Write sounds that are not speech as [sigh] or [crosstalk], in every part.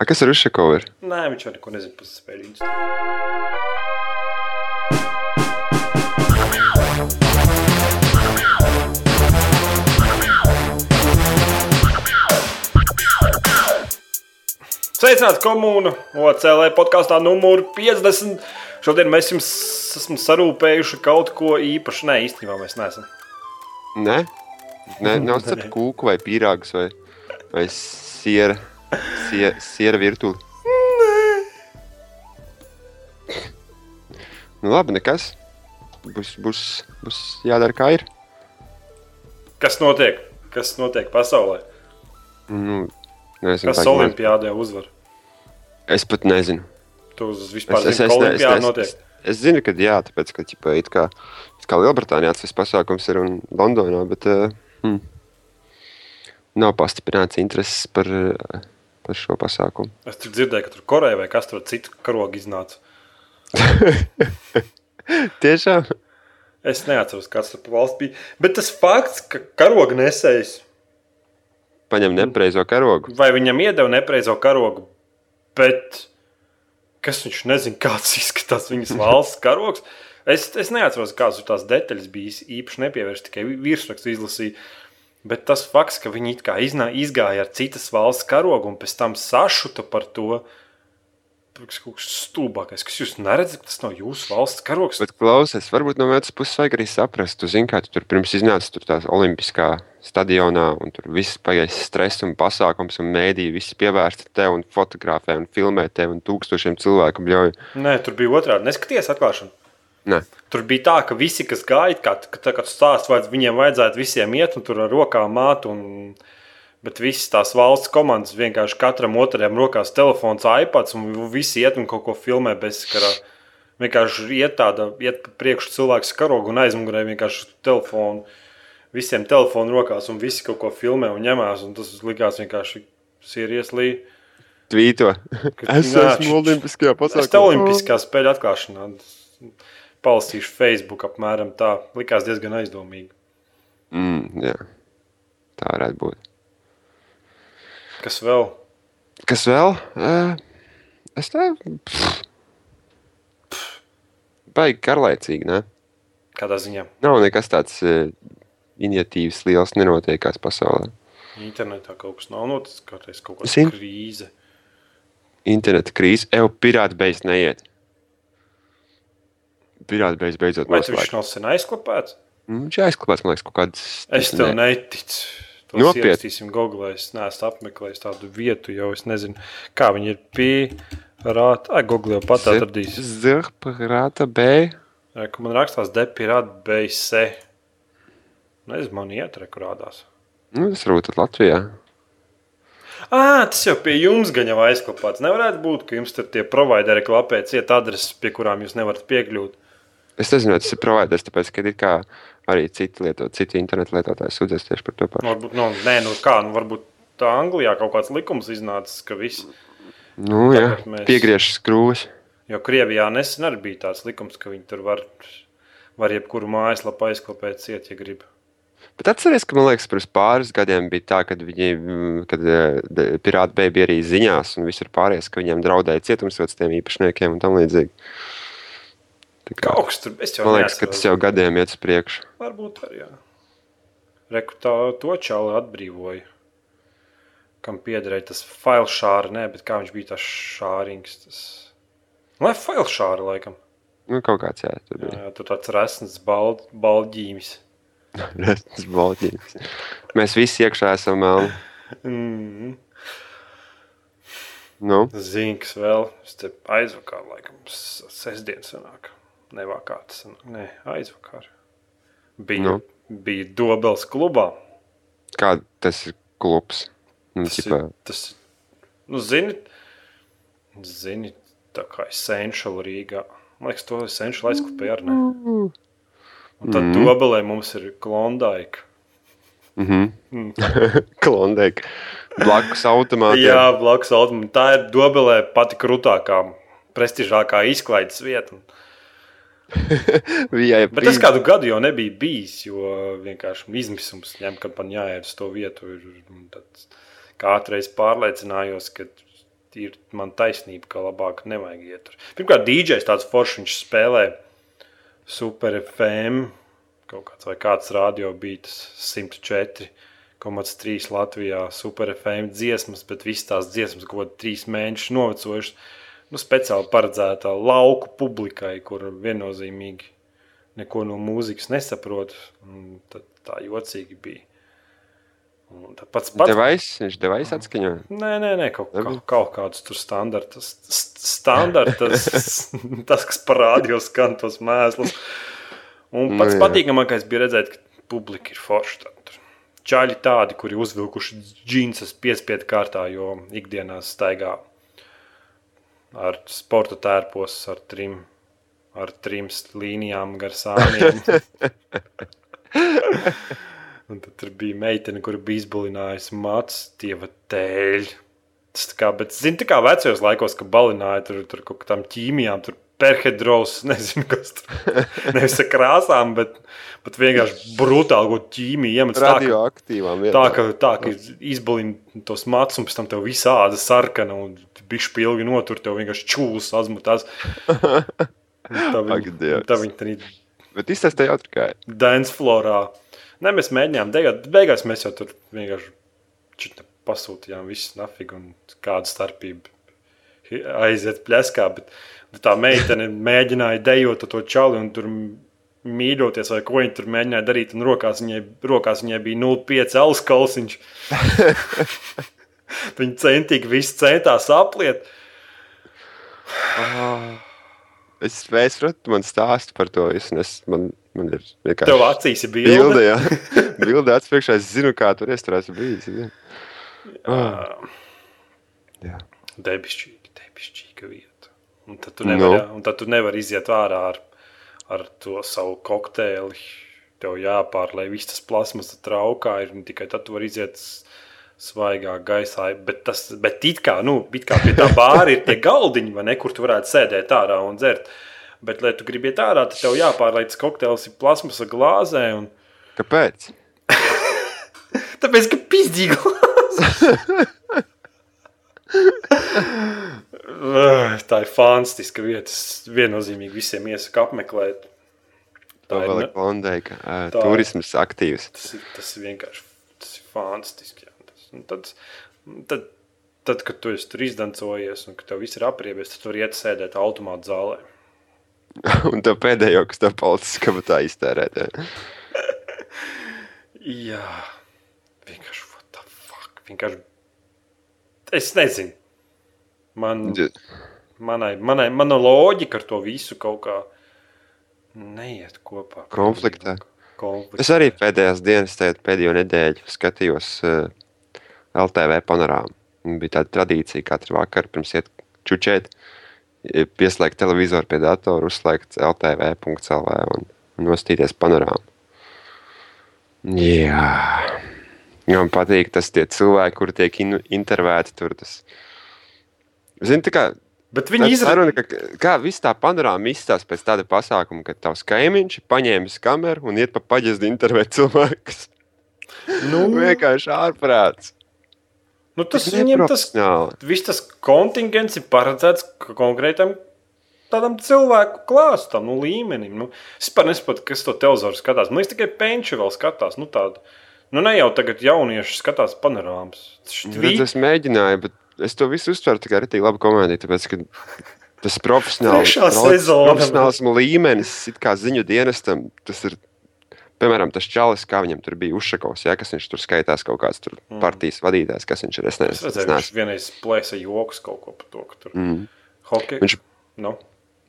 A, kas ir Ušakovs? Nē, viņš jau neko nezina par spēļu industriju. Sveicināts komūna OCLE podkāstā numur 50. Šodien mēs jums esam sarūpējuši kaut ko īpašu. Nē, īstenībā mēs neesam. Nē, Nē [laughs] nav cept kūku vai pīrāgus vai, vai siera, siera, siera virtuli. Nu labi, nekas. Būs, būs, būs jādara kā ir. Kas notiek? Kas notiek pasaulē? Nu, nezinu, Kas olimpiādē uzvar? Es pat nezinu. Tu uz vispār zini, ka olimpiāda notiek. es zinu, ka jā, tāpēc, ka ķipa, it kā, it kā Lielbritānijā tas pasākums ir un Londonā, bet uh, hmm, nav pastiprināts intereses par, uh, par šo pasākumu. Es tur dzirdēju, ka tur Koreja vai kas tur citu karogu iznāca. [laughs] Tiešām? Es neatceros, kāds tur valsts bija. Bet tas fakts, ka karoga nesējs Paņem nepareizo karogu. vai viņam iedeva nepareizo karogu, bet kas viņš nezina, kāds izskatās viņas valsts [laughs] karogs. Es, es neatceros, kādas tur tās detaļas bija īpaši nepievērst, tikai virsrakstu izlasīju. Bet tas fakts, ka viņi it kā iznā, izgāja ar citas valsts karogu un pēc tam sašuta par to, tas kaut kas stulbākais, kas jūs neredzat, tas nav jūsu valsts karogs. Bet, klausies, varbūt no otras puses vajag arī saprast, tu zini, kā tu tur pirms iznāca tur tās olimpiskā stadionā, un tur viss pagājis stress un pasākums, un mēdī viss pievērsta tev, un fotografē, un filmē tev, un tūkstošiem cilvēku bļauj. Nē, tur bija otrādi. Neskaties atklāšanu. Nē, Tur bija tā, ka visi, kas gāja, kā, ka, tā, kad stāsts, vajadz, viņiem vajadzētu visiem iet un tur ar rokām māt. Un, bet visas tās valsts komandas vienkārši katram otram rokās telefons, iPads un visi iet un kaut ko filmē bezskarā. Vienkārši iet tāda, iet pa priekšu cilvēks karogu un aizmugurē vienkārši telefonu. Visiem telefonu rokās un visi kaut ko filmē un ņemās. Un tas likās vienkārši līnija. tvīto. Es Nā, esmu olimpiskajā Es te pasākumā. olimpiskā spēļu atklāšanā palasīšu Facebook apmēram tā. Likās diezgan aizdomīgi. Mm, jā. Tā varētu būt. Kas vēl? Kas vēl? Uh, es teiktu, baigi garlaicīgi. Ne? Kādā ziņā? Nav nekas tāds uh, iniciatīvas liels, nenotiekās pasaulē. Internetā kaut kas nav noticis, kaut Zini. krīze. Interneta krīze, jau pirāta beigas neiet. Pirāta beigas beidzot Vai viņš nav sen aizklāpēts? Mm, Viņš aizklāpās, man liekas, kaut kādas. Es tev neticu. To Nopietni. ierakstīsim Google. Es neesmu apmeklējis tādu vietu, jau es nezinu, kā viņi ir pierādījuši. Ai, Google jau pat atradīs. Zirprāta B. Ka Man rakstās depirāt beise. Nezinu, man iet rekurādās. Nu, tas varbūt Latvijā. Ah, tas jau pie jums gan jau aizklāpēts. Nevarētu būt, ka jums tur tie provideri klapē ciet adreses, pie kurām jūs nevarat piekļūt. Es nezinu, tas ir providers, tāpēc, ka ir kā arī citi, lietot, citi internetu lietotāji sūdzēs tieši par to pašu. Varbūt, nu, nē, nu kā, nu, varbūt tā Anglijā kaut kāds likums iznācis, ka viss, Nu, jā, mēs- piegriež skrūves. jo Krievijā nesen arī bija tāds likums, ka viņi tur var, var jebkuru mājaslapu aizklāpēt ciet, ja grib. Bet atcerieties, ka man liekas, pirms pāris gadiem bija tā, kad viņi, kad eh, pirāti bija arī ziņās, un visur pārējais, ka viņiem draudēja cietumsots tiem īpašniekiem un tam līdzīgi. Kā, Kaut tur, jau man liekas, ka neatceros. tas jau gadiem iet uz priekšu. Varbūt arī, jā. Reku tā, to čauli atbrīvoja. Kam piederēja tas failšāra, ne, bet kā viņš bija tas šārings, tas... Lai failšāra, laikam. Nu, kaut kāds jā, tur Jā, bija. jā, tur tāds resns bald, baldģīmis. Tas [laughs] balģīgs. Mēs visi iekšā esam melni. Mm. Nu, Zinks vēl, aizvakar, laikam, s- sestdien sanāk. Nevakar, tas nē, aizvakar. Bija, Nu. bija Dobels klubā. kā tas ir klubs? Nu, Tas ķipā, ir, tas, nu, zini, zini, tā kā Essential Rīgā. Man liekas, to Essential aizklāpēja ar ne. Un tad mm. Dobelē mums ir Klondaika. Mhm. [laughs] Klondēk. Blakus automātiem. Jā, blakus automatam. Tā ir Dobelē pati krūtākā, prestižākā izklaides vieta. [laughs] Viņai Bet tas kādu gadu jau nebija bijis, jo vienkārši izmisums ņem, kad man jāiet uz to vietu. Ir, reizi pārliecinājos, ka ir man taisnība, ka labāk nevajag iet tur. Pirmkārt, DJs tāds foršs, viņš spēlē Super FM, kaut kāds vai kāds radio bija 104. 1,3 Latvijā Super FM dziesmas, bet visas tās dziesmas kaut kādā trīs mēnešus novecojušas. Nu, speciāli paredzēta lauku publikai, kur viennozīmīgi neko no mūzikas nesaprot. Tad tā jocīgi bija. Pats pats devais, viņš devais atskaņo. Nē, nē, nē kaut, kaut, kaut kādus tur standartus. Standartus, [laughs] tas, kas parādījos, skan tos mēslus. Un pats nu, patīkamākais bija redzēt, ka publika ir forša. Čaļi tādi, kuri uzvilkuši džinsus piespiedu kārtā, jo ikdienā staigā ar sporta tērpos, ar trim, ar trim līnijām gar sāniem. Un tad tur bija meitene, kur bija izbalinājusi mācis, dieva tēļ. Tas tā kā, bet, zini, tā kā vecajos laikos, kad balināja tur, tur kaut kādām ķīmijām, tur perhidros, [laughs] nezinu, kas tur nevis ar krāsām, bet, bet vienkārši brutāli kaut ķīmiju iemet. Radioaktīvām. Tā, ka, tā, ka izbalina tos matus un pēc tam tev visā āda sarkana un bišķi pilgi notur, tev vienkārši čūlas azmutās. Tā viņa, tā viņa tā Bet izstāstīja jautri kā. Dance florā. Ne, mēs mēģinājām degāt, bet beigās mēs jau tur vienkārši pasūtījām visu nafigu un kādu starpību aiziet pleskā. Bet tā meitene mēģināja dejot to čali un tur mīļoties, vai ko viņa tur mēģināja darīt. Un rokās viņai, rokās viņai bija 0,5 alus kalsiņš. [laughs] viņa centīgi visu centās apliet. Oh. Es, saprotu, man stāsta par to. Es, es, man, man ir vienkārši. Tev acīs ir bilde. Bilde, jā. [laughs] bilde acis priekšā. Es zinu, kā tur es tur esmu bijis. Jā. Oh. jā. Debišķīgi, debišķīga vieta. Un tad tu nevari, no. tad tu nevari iziet ārā ar, ar to savu kokteili. Tev jāpārlai viss tas plasmas traukā ir, un tikai tad tu vari iziet svaigā gaisā. Bet, tas, bet it kā, nu, it kā pie tā bāra ir tie galdiņi, ne, kur tu varētu sēdēt ārā un dzert. Bet, lai tu gribi iet ārā, tad tev jāpārlaiž kokteils plasmasa glāzē. Un... Kāpēc? [laughs] Tāpēc, ka pizdīgi glāzē. tā ir fantastiska vieta. Es viennozīmīgi visiem iesaku apmeklēt. Tā ir Londēka. Uh, turisms aktīvs. Tas ir, tas ir vienkārši tas ir fantastiski. Un tad, tad, tad, kad tu esi tur izdancojies un ka tev viss ir apriebies, tad tur iet sēdēt automātu zālē. [laughs] un tev pēdējo, kas tev palicis, ka tā iztērēt. [laughs] Jā, vienkārši what the fuck. Vienkārši es nezinu. Man, manai, manai, mana loģika ar to visu kaut kā neiet kopā. Konfliktā. Konfliktā. Es arī pēdējās dienas, pēdējo nedēļu skatījos uh, LTV panorāmu. Bija tāda tradīcija katru vakaru pirms iet čučēt, pieslēgt televizoru pie datora, uzslēgt LTV.CLV un, nostīties panorāmu. Jā, man patīk tas tie cilvēki, kuri tiek in intervēti tur. Tas... Zini, tā kā Bet viņi izrādās, ka kā viss tā panorāma izstāsta pēc tāda pasākuma, ka tavs kaimiņš paņēmis kameru un iet pa paģezdi intervēt cilvēkus. Nu, [laughs] vienkārši ārprāts. Nu, tas viņiem tas, viss tas kontingents ir paredzēts konkrētam tādam cilvēku klāstam, nu, līmenim. Nu, es vispār nesaprotu, kas to televizoru skatās. Man liekas, tikai penči vēl skatās. Nu, tādu. Nu, ne jau tagad jaunieši skatās panorāmas. Štvīt... Es mēģināju, bet es to visu uztveru tikai arī labi komēdiju, tāpēc, ka tas profesionāls, profesionāls līmenis, kā ziņu dienestam, tas ir Piemēram, tas čalis, kā viņam tur bija Ušakovs, ja, kas viņš tur skaitās kaut kāds tur mm. partijas vadītājs, kas viņš ir. Es nezinu, redzēju, viņš vienreiz plēsa joks kaut ko par to, ka tur mm. hockey. Viņš, no.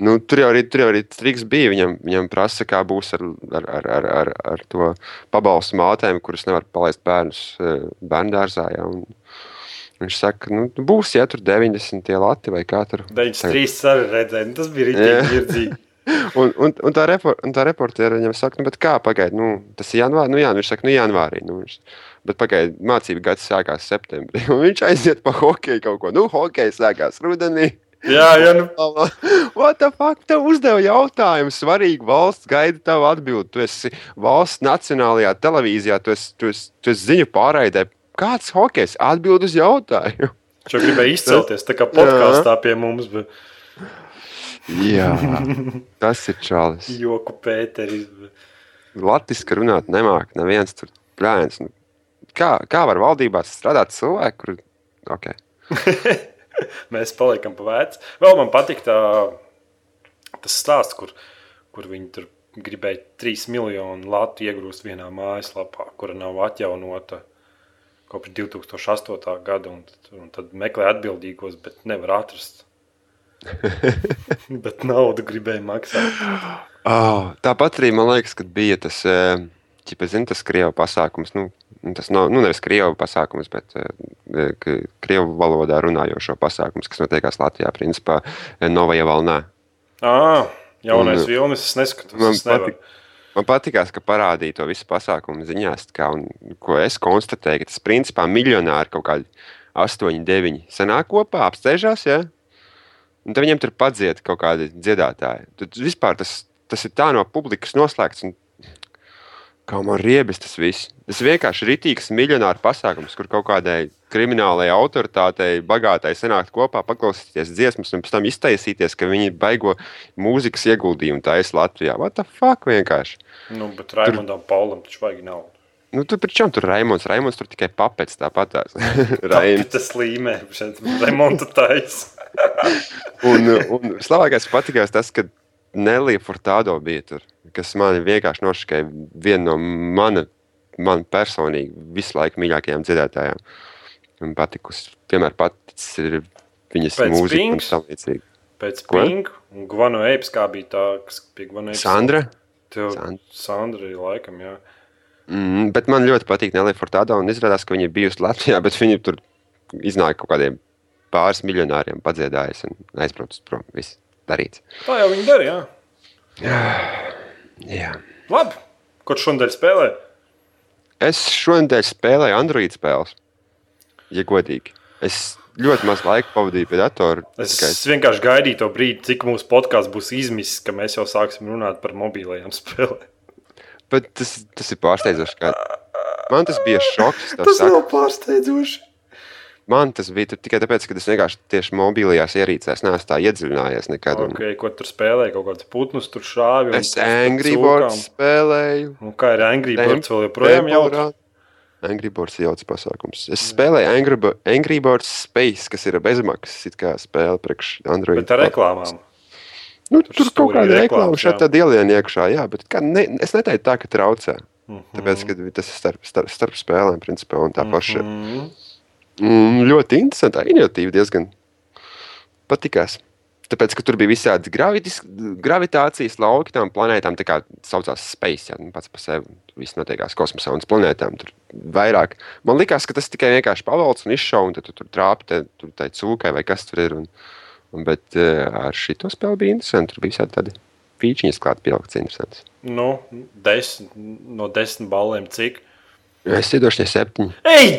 Nu, tur jau arī, tur jau arī triks bija. Viņam, viņam prasa, kā būs ar, ar, ar, ar, ar, ar to pabalstu mātēm, kuras nevar palaist bērnus eh, bērnu dārzā. Ja, un, Viņš saka, nu, būs, ja tur 90 lati vai kā tur. 93 arī redzēja, nu, tas bija ģirdzīgi. [laughs] un, un, un tā, repor, un tā reportiera viņam saka, nu, kā pagaidi, nu, tas ir janvārī. Nu, jā, nu, viņš saka, nu, janvārī. Nu, viņš, bet pagaidi, mācību gads sākās septembrī. [laughs] Viņš aiziet pa hokeju kaut ko. Nu, hokeja sākās rudenī. Jā, jā, nu. [laughs] What the fuck? Tev uzdeva jautājumu, svarīgi valsts gaida tavu atbildi. Tu esi valsts nacionālajā televīzijā, tu esi, tu esi, tu esi ziņu pārraidē kāds hokejs atbild uz jautājumu? Viņš jau gribēja izcelties tā kā podkāstā pie mums. Bet... Jā, tas ir čalis. Joku Pēteris. Latvijas runāt nemāk, neviens tur brāļs. Nu, kā, kā var valdībā strādāt cilvēki, kur okay. [laughs] mēs paliekam pa veci? Vēl man patīk tā, tas stāsts, kur, kur viņi tur gribēja 3 miljonu latu iegrūst vienā mājaslapā, kura nav atjaunota kopš 2008. gada. Un, un tad meklē atbildīgos, bet nevar atrast. [laughs] bet naudu gribēja maksāt. Oh, tāpat arī man liekas, ka bija tas, ķipa, zin, tas krievu pasākums. Nu, tas nav nu, nevis krievu pasākums, bet krievu valodā runājošo pasākums, kas notiekās Latvijā, principā Novajā Valnā. Ah, jaunais un, vilnis, es neskatu. Man, es patik, man patīkās, ka parādīja to visu pasākumu ziņās, kā, un, ko es konstatēju, ka tas principā miljonāri kaut kādi 8, 9 sanāk kopā, apsteigās. Ja? Un tad viņiem tur padzied kaut kādi dziedātāji. Tad vispār tas, tas ir tā no publikas noslēgts. Un, kā man riebis tas viss. Tas vienkārši ir rītīgs miljonāru pasākums, kur kaut kādai kriminālajai autoritātei, bagātai sanākt kopā, paklausīties dziesmas un pēc tam iztaisīties, ka viņi baigo mūzikas ieguldījumu taisa Latvijā. What the fuck vienkārši? Nu, bet Raimondam tur... Paulam taču vajag naudu. Nu, pēc tam tur Raimons. Raimons tur tikai papets tāpat. Tas [laughs] līmē, šeit Raimonda taisa. Un, un slavākais patīkās tas, ka Nelija Fortādo bija tur, kas man vienkārši nošķīra viena no mana, man personīgi visu laiku mīļākajām dziedātājām. Man patikusi, vienmēr paticis ir viņas Pēc mūzika Pinks, un tam līdzīgi. Pēc Pink un Gvano Eips, kā bija tā, kas pie Gvano Eips. Sandra? Tev, Sandra. Sandra ir laikam, jā. Mm, bet man ļoti patīk Nelija Fortādo un izrādās, ka viņa ir bijusi Latvijā, bet viņa tur iznāk kaut kādiem pāris miljonāriem padziedājis un aizbraucis prom. Viss darīts. Tā jau viņi dara, jā. jā. Labi. Kurš šodien spēlē? Es šodien spēlēju Android spēles. Ja godīgi. Es ļoti maz laika pavadīju pie datora. Es tikai... vienkārši gaidīju to brīdi, cik mūsu podkāsts būs izmisis, ka mēs jau sāksim runāt par mobilajām spēlēm. Bet tas, tas ir pārsteidzoši. Kā... Man tas bija šoks. Tas saka. nav pārsteidzoši. Man tas bija tikai tāpēc, ka es vienkārši tieši mobilajās ierīcēs neesmu tā iedziļinājies. Nekad, un... okay, ko tur spēlēji? Kaut kādas putnus tur šāvi. Es Angry Birds spēlēju. Un kā ir Angry Birds vēl joprojām jautā? Angry Birds ir jauts pasākums. Es spēlēju Angry, Angry Birds Space, kas ir bezmaksas spēle priekš Android. Bet ar reklāmām. Nu, tur tur kaut kāda reklāma šeit tad ielien iekšā, jā, bet kā, ne, es neteiktu tā, ka traucē. Mm -hmm. Tāpēc, ka tas ir starp, starp, starp spēlēm, principā, un tā paša. Mm -hmm. Mm, ļoti interesanti, inovatīvi diezgan patīkās. Tāpēc, ka tur bija visādi gravitis, gravitācijas lauki tam planētām, tā kā saucās Space. Jā, nu, pats par sevi viss notiekās kosmosā un uz planētām. Tur vairāk. Man liekas, ka tas tikai vienkārši pavalds un izšauja, un tu tur trāpi te, tur tai cūkai vai kas tur ir. Un, un, bet uh, ar šito spēli bija interesanti. Tur bija visādi tādi pīčiņas klāt pielikts interesants. Nu, desmit, no desmit balēm cik? Es iedošu ne septiņi. Ei!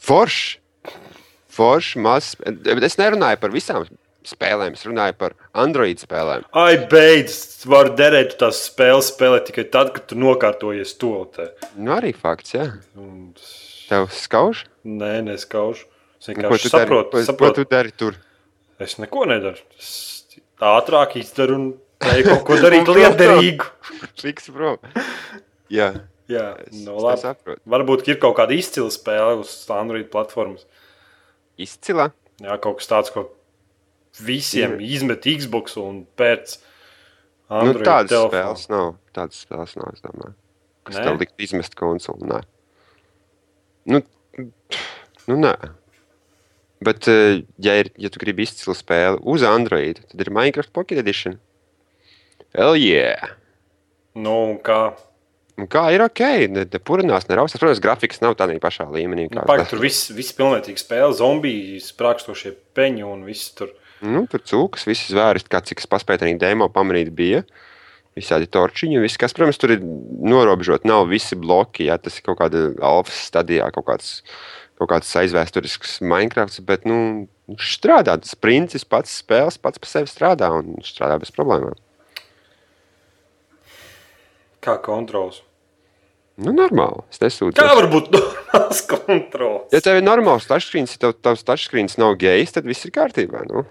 Forši. Forši, maz. Bet es nerunāju par visām spēlēm, es runāju par Android spēlēm. Ai, beidz, var derēt tās spēles spēlēt tikai tad, kad tu nokārtojies to te. Nu, arī fakts, jā. Un... Tev skauž? Nē, neskauž. Es vienkārši ko saprotu, dari, saprotu. Ko tu dari tur? Es neko nedaru. Es ātrāk izdaru un teju kaut ko darīt [laughs] liederīgu. Liks prom. Jā. Jā, es, no, nu, es saprotu. Varbūt ir kaut kāda izcila spēle uz Android platformas. Izcila? Jā, kaut kas tāds, ko visiem mm. izmet Xbox un pēc Android nu, tādas telefonu. spēles nav. Tādas spēles nav, es domāju. Kas Nē? tev likt izmest konsoli? Nē. Nu, nu nē. Bet, eh, ja, ir, ja tu gribi izcilu spēli uz Android, tad ir Minecraft Pocket Edition. Hell yeah! Nu, kā? Un kā ir ok, ne, ne purinās, ne raustās. Protams, grafikas nav tādā pašā līmenī. Nu, Pagaid, tur viss, viss pilnīgi spēle, zombiji, sprākstošie peņi un viss tur. Nu, tur cūkas, visi zvēri, kā cik es paspēju arī demo pamanīt, bija. Visādi torčiņi, viss, kas, protams, tur ir norobežot. Nav visi bloki, ja tas ir kaut kāda alfas stadijā, kaut kāds, kaut kāds aizvēsturisks Minecraft, bet, nu, strādā. Tas princis pats spēles pats par sevi strādā un strādā bez problēmām. Kā kontrols? Nu, normāli. Es nesūtu. Kā var būt normāli? Tās kontrols. Ja tev ir normāls touchscreens, ja tev, tavs touchscreens nav gejs, tad viss ir kārtībā. Nu.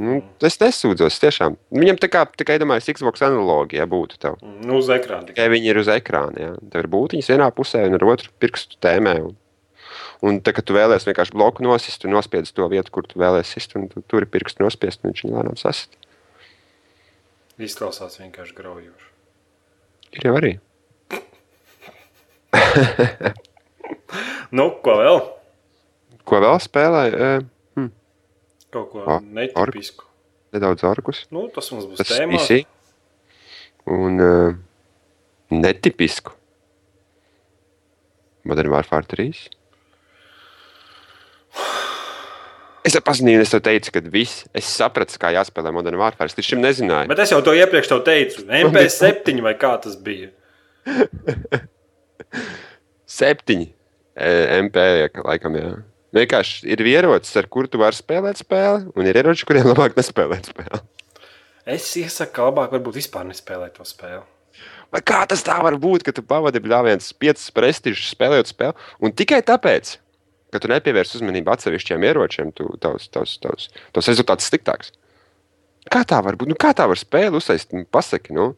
Nu, es nesūdzos, tiešām. Viņam tā kā tikai domāju, Xbox analogija būtu tev. Nu, uz ekrāna. tikai. Viņi ir uz ekrāna. Jā. Tev ir būtiņas vienā pusē un ar otru pirkstu tēmē. Un, un tā, kad tu vēlēsies vienkārši bloku nosist, tu nospiedz to vietu, kur tu vēlēsies sist, un tu tur ir pirkstu nospiest, un viņš viņu lēnām sasist. Izklausās vienkārši graujoši. Ir jau arī. [laughs] Nu, ko vēl? Ko vēl spēlēju? E, Kaut ko Ah, netipisku. nedaudz orkus. Nu, tas mums būs Tas tēmā. īsi. Un uh, netipisku. Modern Warfare 3. Es jau paziņoju, es tev teicu, ka viss, es sapratu, kā jāspēlē Modern Warfare. Es līdz šim nezināju. Bet es jau to iepriekš tev teicu. [laughs] MP7 vai kā tas bija? [laughs] Septiņi e, MP, laikam, jā. Vienkārši ir ierocis, ar kuru tu vari spēlēt spēli, un ir ieroči, kuriem labāk nespēlēt spēli. Es iesaku, ka labāk varbūt vispār nespēlēt to spēli. Vai kā tas tā var būt, ka tu pavadi bļāviens piecas prestižus spēlējot spēli, un tikai tāpēc, ka tu nepievērs uzmanību atsevišķiem ieročiem, tu tavs, tavs, tavs, tavs rezultāts sliktāks. Kā tā var būt? Nu, kā tā var spēli uzsākt? Nu, pasaki, nu,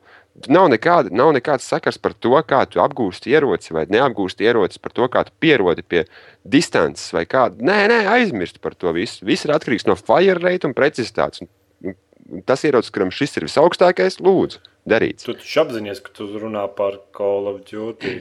nav, nekāda, nav nekāds sakars par to, kā tu apgūsti ieroci vai neapgūsti ieroci, par to, kā tu pierodi pie distances vai kā. Nē, nē, aizmirst par to visu. Viss ir atkarīgs no fire rate un precizitātes. Un, un tas ierocis, kuram šis ir visaugstākais, lūdzu, darīts. Tu taču apzinājies, ka tu runā par Call of Duty.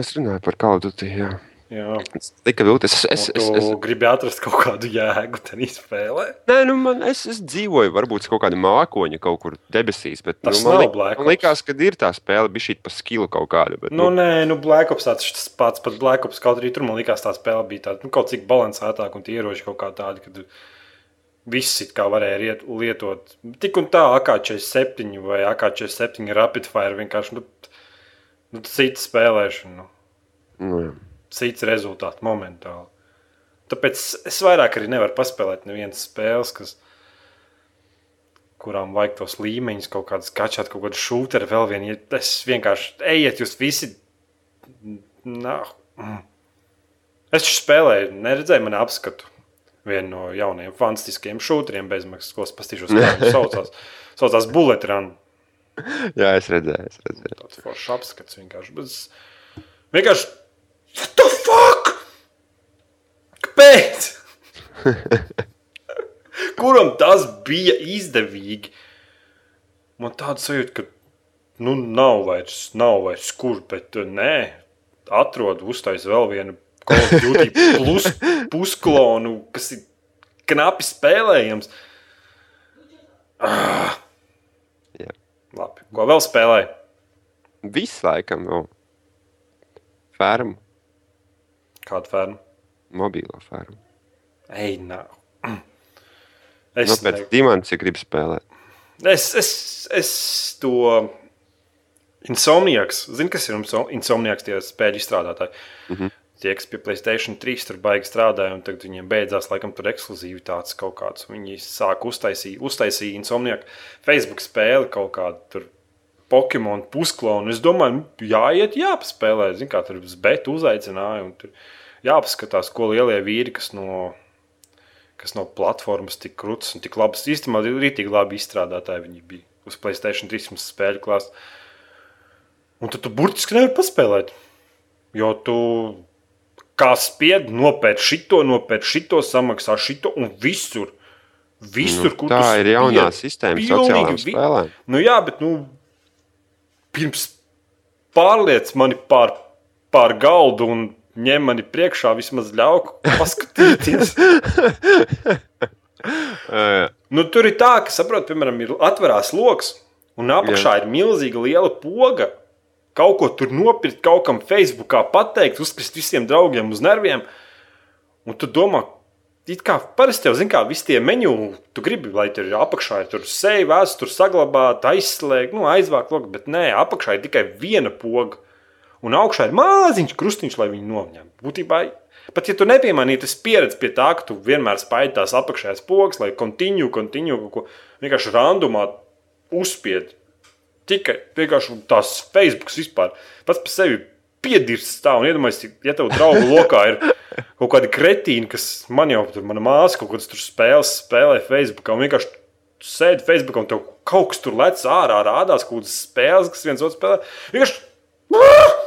Es runāju par Call of Duty. Jā. Tikai vilties. Es, es, es, es, es, gribi atrast kaut kādu jēgu tajā spēlē. nē, nu, man, es, es dzīvoju, varbūt kaut kāda mākoņa kaut kur debesīs, bet Tas nu, man, nav Black man Ops. liekas, ka ir tā spēle, bija šī pa skilu kaut kāda. Bet, Nu, nē, nu, Black Ops tāds tas pats, pat Black Ops kaut arī tur man liekas, tā spēle bija tāda, nu, kaut cik balansētāka un tie ieroči kaut kā tādi, kad viss it kā varēja riet, lietot. Tik un tā, AK-47 vai AK-47 Rapid Fire vienkārši, nu, nu cita spēlēšana, nu, nu, jā. Cits rezultāts momentāli. Tāpēc es vairāk arī nevaru paspēlēt nevienas spēles, kas, kurām vajag tos līmeņus, kaut kādas kačāt, kaut kādu šūteru, vēl vienu. Es vienkārši ejiet, jūs visi. Nā. mm. Es taču spēlēju, neredzēju mani apskatu. Vienu no jaunajiem fantastiskiem šūteriem bezmaksas, ko es pastīšos, kā viņš saucās. [laughs] Saucās Bullet Run. jā, es redzēju. Es redzēju. Tāds foršs apskats vienkārši. Bet es vienkārši. What the fuck? Kāpēc? Kuram tas bija izdevīgi? Man tāds sajūta, ka nu, nav vairs, nav vairs kur, bet uh, nē, atrod uztais vēl vienu plus pusklonu, kas ir knapi spēlējams. Ah. Jā. Labi, ko vēl spēlēji? Viss laikam vēl. Fermu, Kādu fermu? mobilo fermu. Ej, nav. Es nu, pēc ne, dimensijas, ja gribi spēlēt. es, es, es to insomniaks, zinu, kas ir inso- insomniaks, tie spēļu izstrādātāji. Mm -hmm. Tie, kas pie Playstation 3 tur baigi strādāja, un tagad viņiem beidzās laikam tur ekskluzivitātes kaut kāds. Viņi sāk uztaisīt, uztaisīt insomniaku Facebook spēli kaut kādu tur. Pokemon pusklonu. Es domāju, jāiet, jāpaspēlē. Zinu, kā tur uz betu uzaicināja. Tur jāpaskatās, ko lielie vīri, kas no, kas no platformas tik krūtis un tik labas, īstenībā rītīgi labi izstrādātāji viņi bija uz Playstation 3 spēļu klāsts. Un tad tu burtiski nevari paspēlēt. Jo tu kā spied, nopērci šito, nopērci šito, samaksā šito un visur. Visur, Nu, kur tā tu ir jaunā sistēma vi- spēlēm. Nu, jā, bet nu, pirms pārliec mani pār, pār galdu un ņem mani priekšā, vismaz ļauj paskatīties. [laughs] Nu, tur ir tā, ka, saprot, piemēram, ir atverās lokus, un apakšā ir milzīga liela poga. Kaut ko tur nopirkt, kaut kam Facebookā pateikt, uzkrist visiem draugiem uz nerviem. Un tu domā, it kā parasti jau zini, kā visi tie menu, tu gribi, lai tur ir apakšā ir tur seja, vēsture, saglabāt, aizslēgt, nu, aizvākt loku, bet nē, apakšā ir tikai viena poga. Un augšā ir maziņš krustiņš, lai viņu noņemtu. Būtībā, pat ja tu nepiemanīji, tas pieredz pie tā, ka tu vienmēr spaidi tās apakšējās pogas, lai kontiņu, kontiņu, kaut ko vienkārši randumā uzspied. Tikai vienkārši tās Facebook vispār pats par sevi piedirst tā. Un iedomājieties, ja tev draugu lokā ir kaut kādi kretīni, kas man jau tur, mana māsa kaut kādas spēles spēlē Facebook, un vienkārši sēdi Facebook, un tev kaut kas tur lec ārā, rādās kaut kādas spēles, kas viens otru spēlē. Vienkārši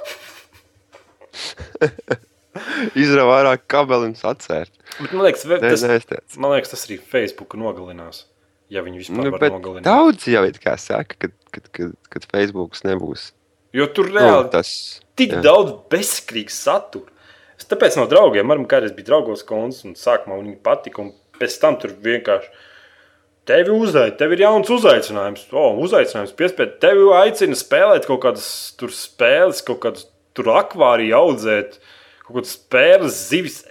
[laughs] Izrauj vairāk kabeli un sacērt. Bet, man, liekas, tas, es teicu. man liekas, tas arī Facebook nogalinās. Ja viņi vispār Nu, nogalināt. daudz jau it kā saka, ka, kad, kad, kad Facebooks nebūs. Jo tur Nu, reāli tas tik jā. daudz bezskrīgas satura. Es tāpēc no draugiem, man kādreiz bija draugos konts, un sākumā viņi patika, un pēc tam tur vienkārši. Tevi uzaicina, tev ir jauns uzaicinājums. O, uzaicinājums piespiedu. Tevi aicina spēlēt kaut kādas tur spēles, kaut kādas tur akvārija audzēt, kaut kādas spēles, zivis.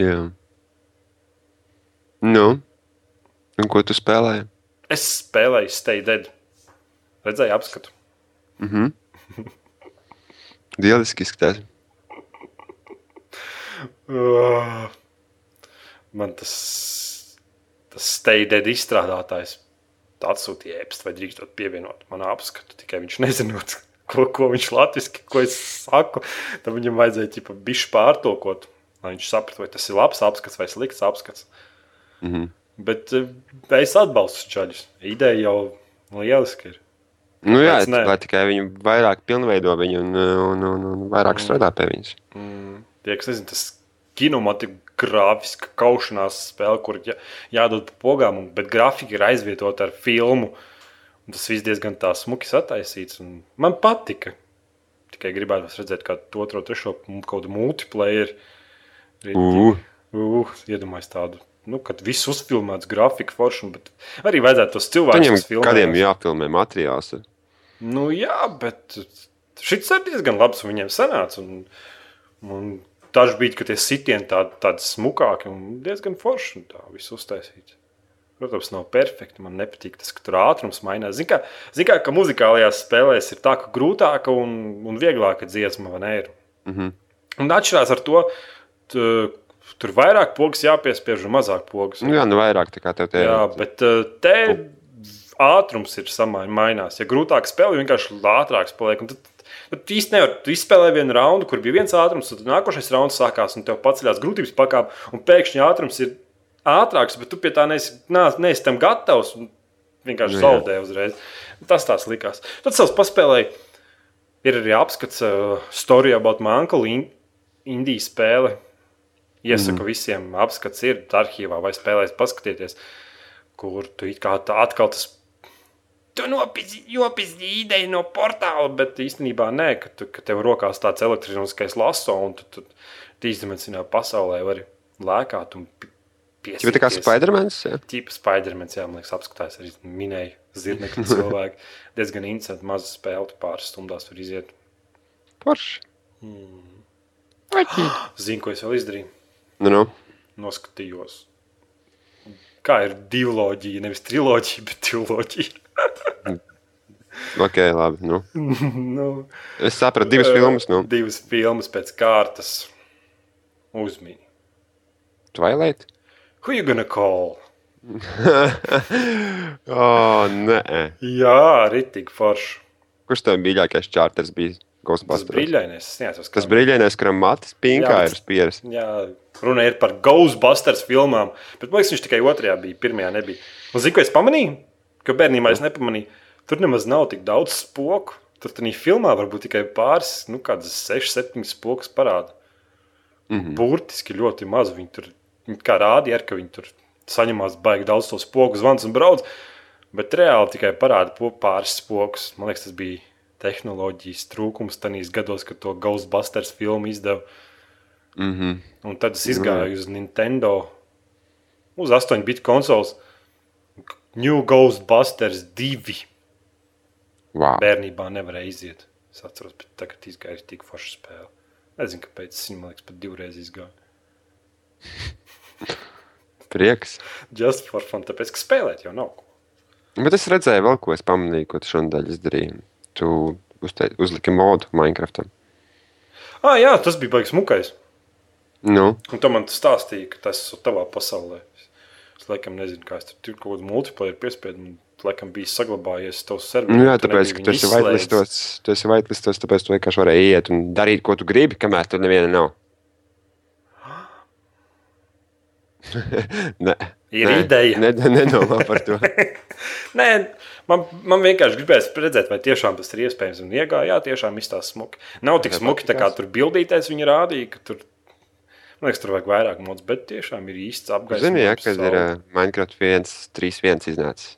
Jā. Nu, un ko tu spēlēji? Es spēlēju Stay Dead. Redzēju apskatu. Lieliski izskatās. Uh, Man tas, tas Stay Dead izstrādātājs atsūtīja ēpastu, vai drīkstot pievienot manā apskatu. Tikai viņš nezinot, [laughs] ko, ko viņš latviešu, ko es saku. Tad viņam vajadzēja ķipa bišķi pārtulkot, lai viņš saprastu, vai tas ir labs apskats vai slikts apskats. Mm -hmm. Bet eh, es atbalstu čaļus. Ideja jau lieliski ir. Nu, jā, lai tikai viņi vairāk pilnveido viņu un, un, un, un vairāk strādā pie viņas. Tie, kas nezina, tas kinematogrāfiska kaušanās spēle, kur jā, jādod pa pogām, bet grafika ir aizvietota ar filmu. Un tas viss diezgan tā smuki sataisīts. un Man patika. Tikai gribētu redzēt, kā to otro, trešo kaut kādu multiplayer. Uh. Uh, iedomājos tādu. Nu, kad viss uzfilmēts, grafika forša, bet arī vajadzētu tos cilvēkus, Viņam kas filmē. kādiem jāfilmē materiāls. Nu, jā, bet šis ir diezgan labs. un Viņiem sanāca. Un, un daži bija, ka tie sitieni tādi, tādi smukāki un diezgan forši. un Tā viss uztaisīts. Protams, nav perfekti. Man nepatīk tas, ka tur ātrums mainās. Ziniet, kā, zin kā, ka muzikālajās spēlēs ir tā, ka grūtāka un, un vieglāka dziesma vai? Ir. Mm -hmm. Un atšķirās ar to, tu, tur vairāk pogas jāpiespiež un mazāk pogas. nu, jā, nu vairāk tā kā tev te Jā, bet uh, te ātrums ir samaiņās. Ja grūtāk spēlē, vienkārši ātrāks paliek. Un Tad, tu īsti nevari. Tu izspēlēji vienu raundu, kur bija viens ātrums, tad nākošais rauns sākās, un tev paceļās grūtības pakāpe, un pēkšņi ātrums ir ātrāks, bet tu pie tā neesi, neesi tam gatavs. Vienkārši Nu, jā. zaudēji uzreiz. Tas tās likās. Tad savs paspēlēji. Ir arī apskats uh, Story about my uncle in, Indiju spēle. Iesaku mm. visiem, apskats ir arhīvā vai spēlēs, paskatieties, kur tu kā tā atkal tas. Tu nopietni ideja no portāla, bet īstenībā nē, ka, tu, ka tev rokās tāds elektroniskais laso un tu, tu trīsdimensionālā pasaulē vari lēkāt un Bet tā kā. Spidermans. Tīpa Spidermans, jā, man liekas, apskatās arī minēja zirnekļu [laughs] cilvēku. Diezgan interesanti, maza spēle, tu pāris stundās var iziet. Porši. [gasps] Zinu, ko es vēl izdarīju. Nu, nu. Noskatījos. Kā ir diloģija, nevis triloģija, bet triloģija. Ok, labi. Nu. [laughs] nu, Es sapratu divas filmas. Nu. Divas filmas pēc kārtas. Uzmini. Twilight. Who you gonna call? [laughs] oh, nē. Jā, arī tik forši. Kurš tev mīļākais čārters bija? Tas Ghostbusters. brīļainais. es neatceros, kā Tas brīļainais, kuram matis pinkā Jā, bet- ir spieris. Jā, runa ir par Ghostbusters filmām. Bet man liekas, viņš tikai otrajā bija, pirmajā nebija. Un zinu, ko es pamanīju? Ka bērnībā es nepamanīju. Tur nemaz nav tik daudz spoku. Tur tādā filmā varbūt tikai pāris, nu, kādas 6, 7 spokas parāda. Mm -hmm. Burtiski ļoti maz. Viņi tur kā rādīja, ka viņi tur saņemās baigi daudz to spoku zvans un brauc. Bet reāli tikai parāda pāris spokus. Man liekas, tas bija tehnoloģijas trūkums tajos gados, kad to Ghostbusters filmu izdeva. Mm -hmm. Un tad es gāju uz Nintendo, uz 8 bitu konsoles. New Ghostbusters 2. wow. Bērnībā nevarēja iziet. Es atceros, bet tagad izgāja tik forša spēle. Nezinu, kāpēc es man liekas, pat divreiz izgāju. [laughs] Prieks. Just for fun, tāpēc, ka spēlēt jau nav ko. Bet es redzēju, vēl ko es pamanīju, ko tu šodien izdarīji. Tu uzte, uzliki modu Minecraftam. Ah, jā, tas bija baigs mukais. Nu, Un tu man stāstīja, ka tas ir tavā pasaulē. Es laikam nezinu, kā es tur tur kaut kādu multiplayer piespiedu un laikam bija saglabājies tavs serveris. Nu, jā, tāpēc, ka tu esi whitelistos, tu esi whitelistos, tāpēc tu vienkārši vari iet un darīt, ko tu gribi, kamēr tur neviena nav. [gasps] [laughs] Nē, Ir nē, ideja. Ne, nedomā par to. [laughs] Nē, man, man vienkārši gribēs redzēt, vai tiešām tas ir iespējams. Un iegāja, jā, tiešām izstāsta smuki. Nav tik smuki, tā kā tur bildītēs viņi rādīja, ka tur, man liekas, tur vajag vairāk mods, bet tiešām ir īsts apgaismojums. Zini, ja, kad ir uh, Minecraft 1.3.1 iznācis.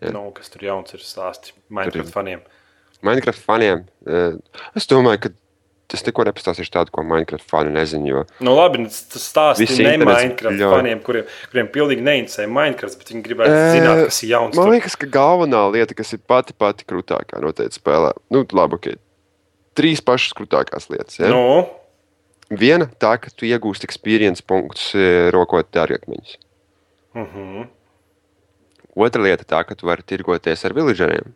jā. Nu, kas tur jauns ir stāsti Minecraft faniem. Minecraft faniem, uh, es domāju, ka es neko nepastāstīšu tādu, ko Minecraft fani nezina. Jo Nu, labi, nu, tas stāsti Visi ne Minecraft ļauj. faniem, kuriem, kuriem pilnīgi neinteresē Minecraft, bet viņi gribētu Ē, zināt, kas ir jauns. Man tur. liekas, ka galvenā lieta, kas ir pati pati krūtākā noteikti spēlē, nu, labi, ok. Trīs pašas krūtākās lietas. Ja? Nu, Viena tā, ka tu iegūsti experience punktus, eh, rokot dārgakmeņus. uh -huh. Otra lieta tā, ka tu vari tirgoties ar villageriem.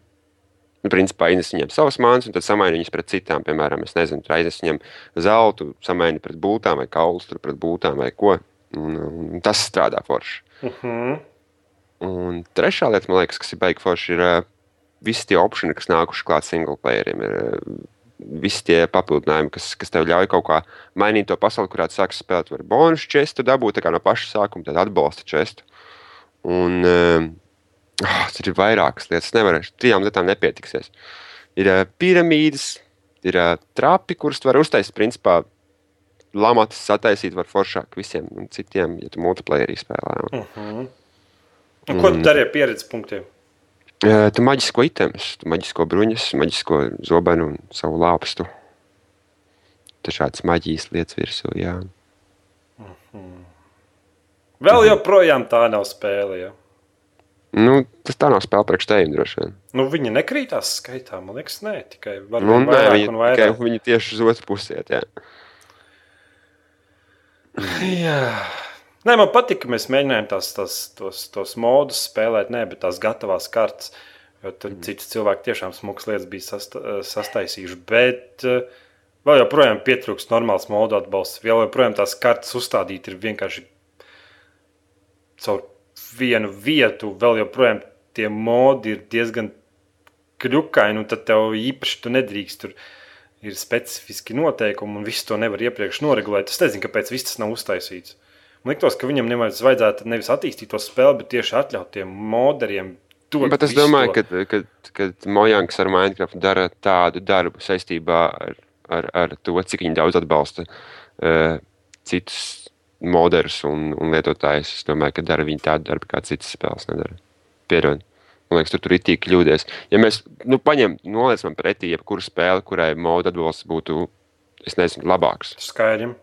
Nu, principā ienes viņiem savas mākslas, un tad samaini viņus pret citām. Piemēram, es nezinu, tur aiznes viņiem zeltu, samaini pret būtām vai kaulus, pret būtām vai ko. Un, un tas strādā forši. Uh -huh. Un trešā lieta, man liekas, kas ir baigta forši, ir uh, visi tie opšani, kas nākuši klāt single playeriem. Ir, uh, Visi tie papildinājumi, kas, kas tev ļauj kaut kā mainīt to pasauli, kurā tu sāki spēlēt, var bonusu čestu dabūt no paša sākuma, tad atbalsta čestu. Un oh, tur ir vairākas lietas, nevaru ar trijām lietām nepietiksies. Ir uh, piramīdas, ir uh, trapi, kurus tu vari uztaisīt, principā, lamatas sataisīt var foršāk visiem un citiem, ja tu multiplayerī spēlē. Un, Uh -huh. Un, ko tu dari ar pieredzes punktiem? Tu maģisko itemus, tu maģisko bruņas, maģisko zobenu un savu lāpstu. Tur šādas maģijas lietas virsū. Jā. Vēl joprojām tā nav spēle. Ja? Nu, tas tā nav spēle priekš tevis, droši vien. Nu, viņi nekrītās skaitā, man liekas, nē, tikai var Nu, nē, viņi, un tikai, vairāk. viņi tieši uz otru pusi iet. Jā. Jā. Nē, man patīk, ka mēs mēģinājām tās, tās, tos, tos modus spēlēt, ne, bet tās gatavās kartes. Jo tur mm. citi cilvēki tiešām smagas lietas bija sasta, sastaisījuši. Bet eh, vēl joprojām pietrūkst normāls modu atbalsts. Vēl joprojām tās kartes uzstādīt ir vienkārši caur vienu vietu. Vēl joprojām tie modi ir diezgan kļukaini, un tad tev īpaši tu nedrīkst tur ir specifiski noteikumi, un visu to nevar iepriekš noregulēt. Es nezinu, kāpēc viss tas nav uztaisīts. Man liekas, ka viņam nemaz vajadzētu nevis attīstīt to spēli, bet tieši atļaut tiem moderiem. Bet es domāju, ka, kad, kad Mojanks ar Minecraft dara tādu darbu saistībā ar, ar, ar to, cik viņi daudz atbalsta uh, citus moderus un, un lietotājus, es domāju, ka dara viņi tādu darbu, kā citas spēles nedara. Piedod. Man liekas, tu tur ir tik kļūdies. Ja mēs nu, paņemam, noliecam pretī jebkuru spēli, kurai modu atbalsts būtu, es nezinu, labāks. Skaidrs.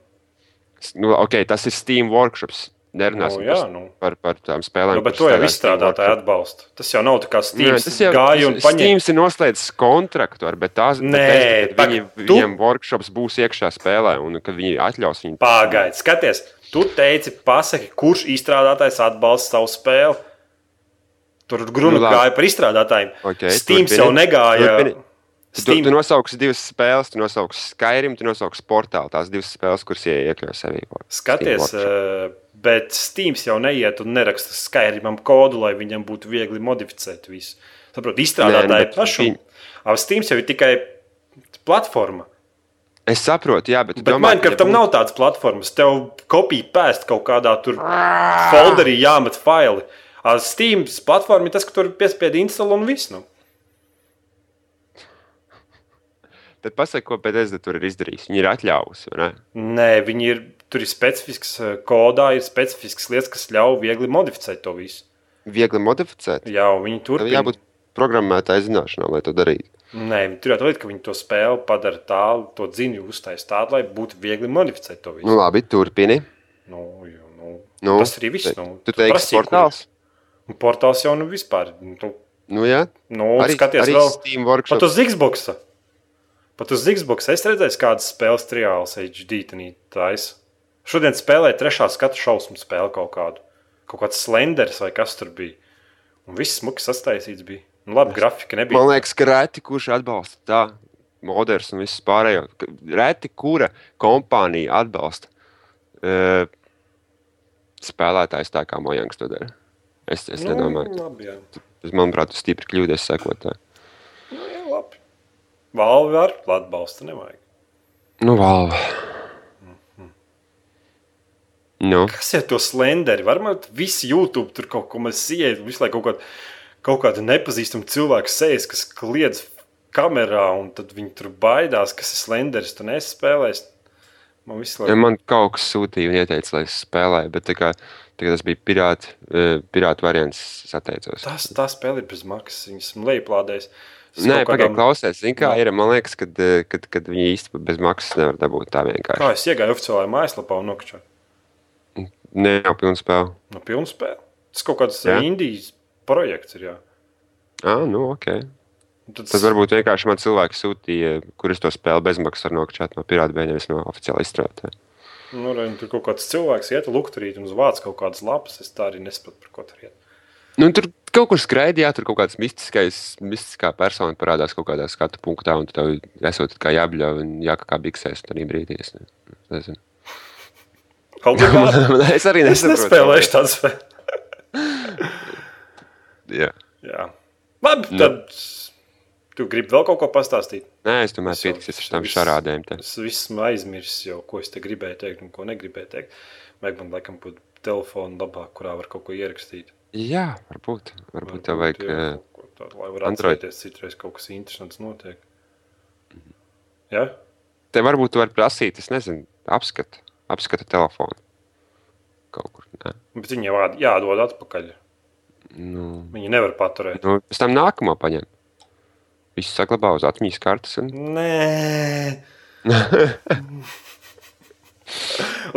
Nu, okay, tas ir Steam workshops. Nerunāsim Nu, jā, par, nu. par, par tām spēlēm. Nu, bet to jau izstrādātāji atbalsta. Tas jau nav tā kā Nē, Steam tas jau gāja un paņēma. Steams ir noslēdzis kontraktu ar, bet tās Nē, bet pag- viņi, tu- viņiem workshops būs iekšā spēlē, un kad viņi atļaus viņu. Pagaid, skaties, tu teici, pasaki, kurš izstrādātājs atbalsta savu spēli. Tur gruna Nu, gāja par izstrādātājiem. Ok, Steams turpini. jau negāja. Turpini. Tu, Steam, tu nosauksi divas spēles, tu nosauksi Skyrim, tu nosauksi portālu. Tās divas spēles, kuras ie- iekļauj sevī. Skaties, Steam eh, bet Steams jau neiet un neraksta Skyrimam kodu, lai viņam būtu viegli modificēt visu. Saprot, Nē, izstrādātāji bet pašu. Abi Steams jau ir tikai platforma. Es saprotu, jā, bet, tu Bet domā, Minecraftam būtu- nav tādas platformas. Tev kopija pēst kaut kādā tur folderī, jāmet faili. Ar Steam platformu ir tas, ka tur piespiedi instalu un viss. Nu. Tad pasaki, ko Bethesda tur ir izdarījis. Viņi ir atļāvusi, ne? Nē, viņi ir. Tur ir specifisks eh, kodā, ir specifisks lietas, kas ļauj viegli modificēt to visu. Viegli modificēt. Jā, viņi Tev turpina. jābūt programmētāji zināšanām, lai to darītu. Nē, viņi tur lietu, ka viņi to spēli padara tādu, to dziņu uztaisīt tādu, lai būtu viegli modificēt to visu. Nu, labi, turpini. Nu, jo, nu, Nu, tas arī viss. Nu, Tu teiksi prasīji, kur- portāls? Portāls jau nu vispār. Nu, Nu, jā. nu Arī, skaties arī vēl. Steam Pat uz Xbox. Pat uz Xbox es redzēju, kādas spēles triāls HD taisa. Šodien spēlēju trešā skatu šausmu spēli kaut kādu. Kaut kāds slenders vai kas tur bija. Un viss smuki sastaisīts bija. Nu, labi, grafika nebija. Man liekas, ka reti kurš atbalsta tā, moders un viss pārējo. Reti kura kompānija atbalsta uh, spēlētājs tā kā Mojangs to dara. Es, es nu, nedomāju. labi, jā. Tas, manuprāt, tas stipri kļūdies jā, labi. Valvi var atbalsta, nevajag. Nu, valva. Nu, Kas ir to slenderi? Varbūt visi YouTube tur kaut ko mēs ienākam, visu laiku kaut, kād, kaut kāda nepazīstama cilvēka sejas, kas kliedz kamerā, un tad viņi tur baidās, kas ir slenderis. Tu nespēlēsi. Man visu ja laiku man kaut kas sūtīja un ieteica, lai es spēlēju, bet tā kā, tā kā tas bija pirāta, pirāta variants, es atteicos. tas, tā spēle ir bez maksas. Viņas esmu lejuplādējis. Es Nē, kādām- klausies. Zini, kā Jā. ir? Man liekas, ka kad, kad viņi īsti bez maksas nevar dabūt tā vienkārši. Kā es iegāju oficiālajā mājaslapā un nokačoju? Nē, jau pilnu spēli. No pilnas spēles. Tas kaut kāds Jā. Indijas projekts ir. Jā. Ah, nu, ok. Tad Tad varbūt vienkārši man cilvēki sūtīja, kurus to spēli bezmaksas var nokačāt no pirāta vai nevis no oficiāla izstrādātāja. Nu, re, tur kaut kāds cilvēks iet lukturīt un zvāc kaut kādas lapas. Es tā arī nesaprotu, par ko tur iet. Nu, tur kaut kur skraidījā, tur kaut kāds mistiskais, mistiskā persona parādās kaut kādā skatu punktā, un tev esot kā jābļauj un jākakā biksēs tajā brīdī. Es ne- nezinu. Obligāti. [laughs] Man- es arī Es nesaprotu. nespēlēšu tādu [laughs] spēli. Jā. Jā. Labi, Nu. tad tu gribi vēl kaut ko pastāstīt. Nē, es tomēr Es pietiksies ar viss- šarādēm. te. Es visu aizmirsu jau, ko es te gribēju teikt un ko negribēju teikt. Vajag man laikam būt telefonu labāk, kurā var kaut ko ierakstīt. Jā, varbūt. Varbūt tev vajag. jā, eh, tādu, lai varētu Android. atcerēties, citreiz kaut kas interesants notiek. Ja? Te varbūt tu vari prasīt, es nezinu, apskatu, apskatu telefonu. Kaut kur. Nē. Bet viņi jau ād- jādod atpakaļ. Nu, Viņi nevar paturēt. nu, pēc tam nākamo paņem. Visu saglabā uz atmiņas kartes. Un... Nē, [laughs]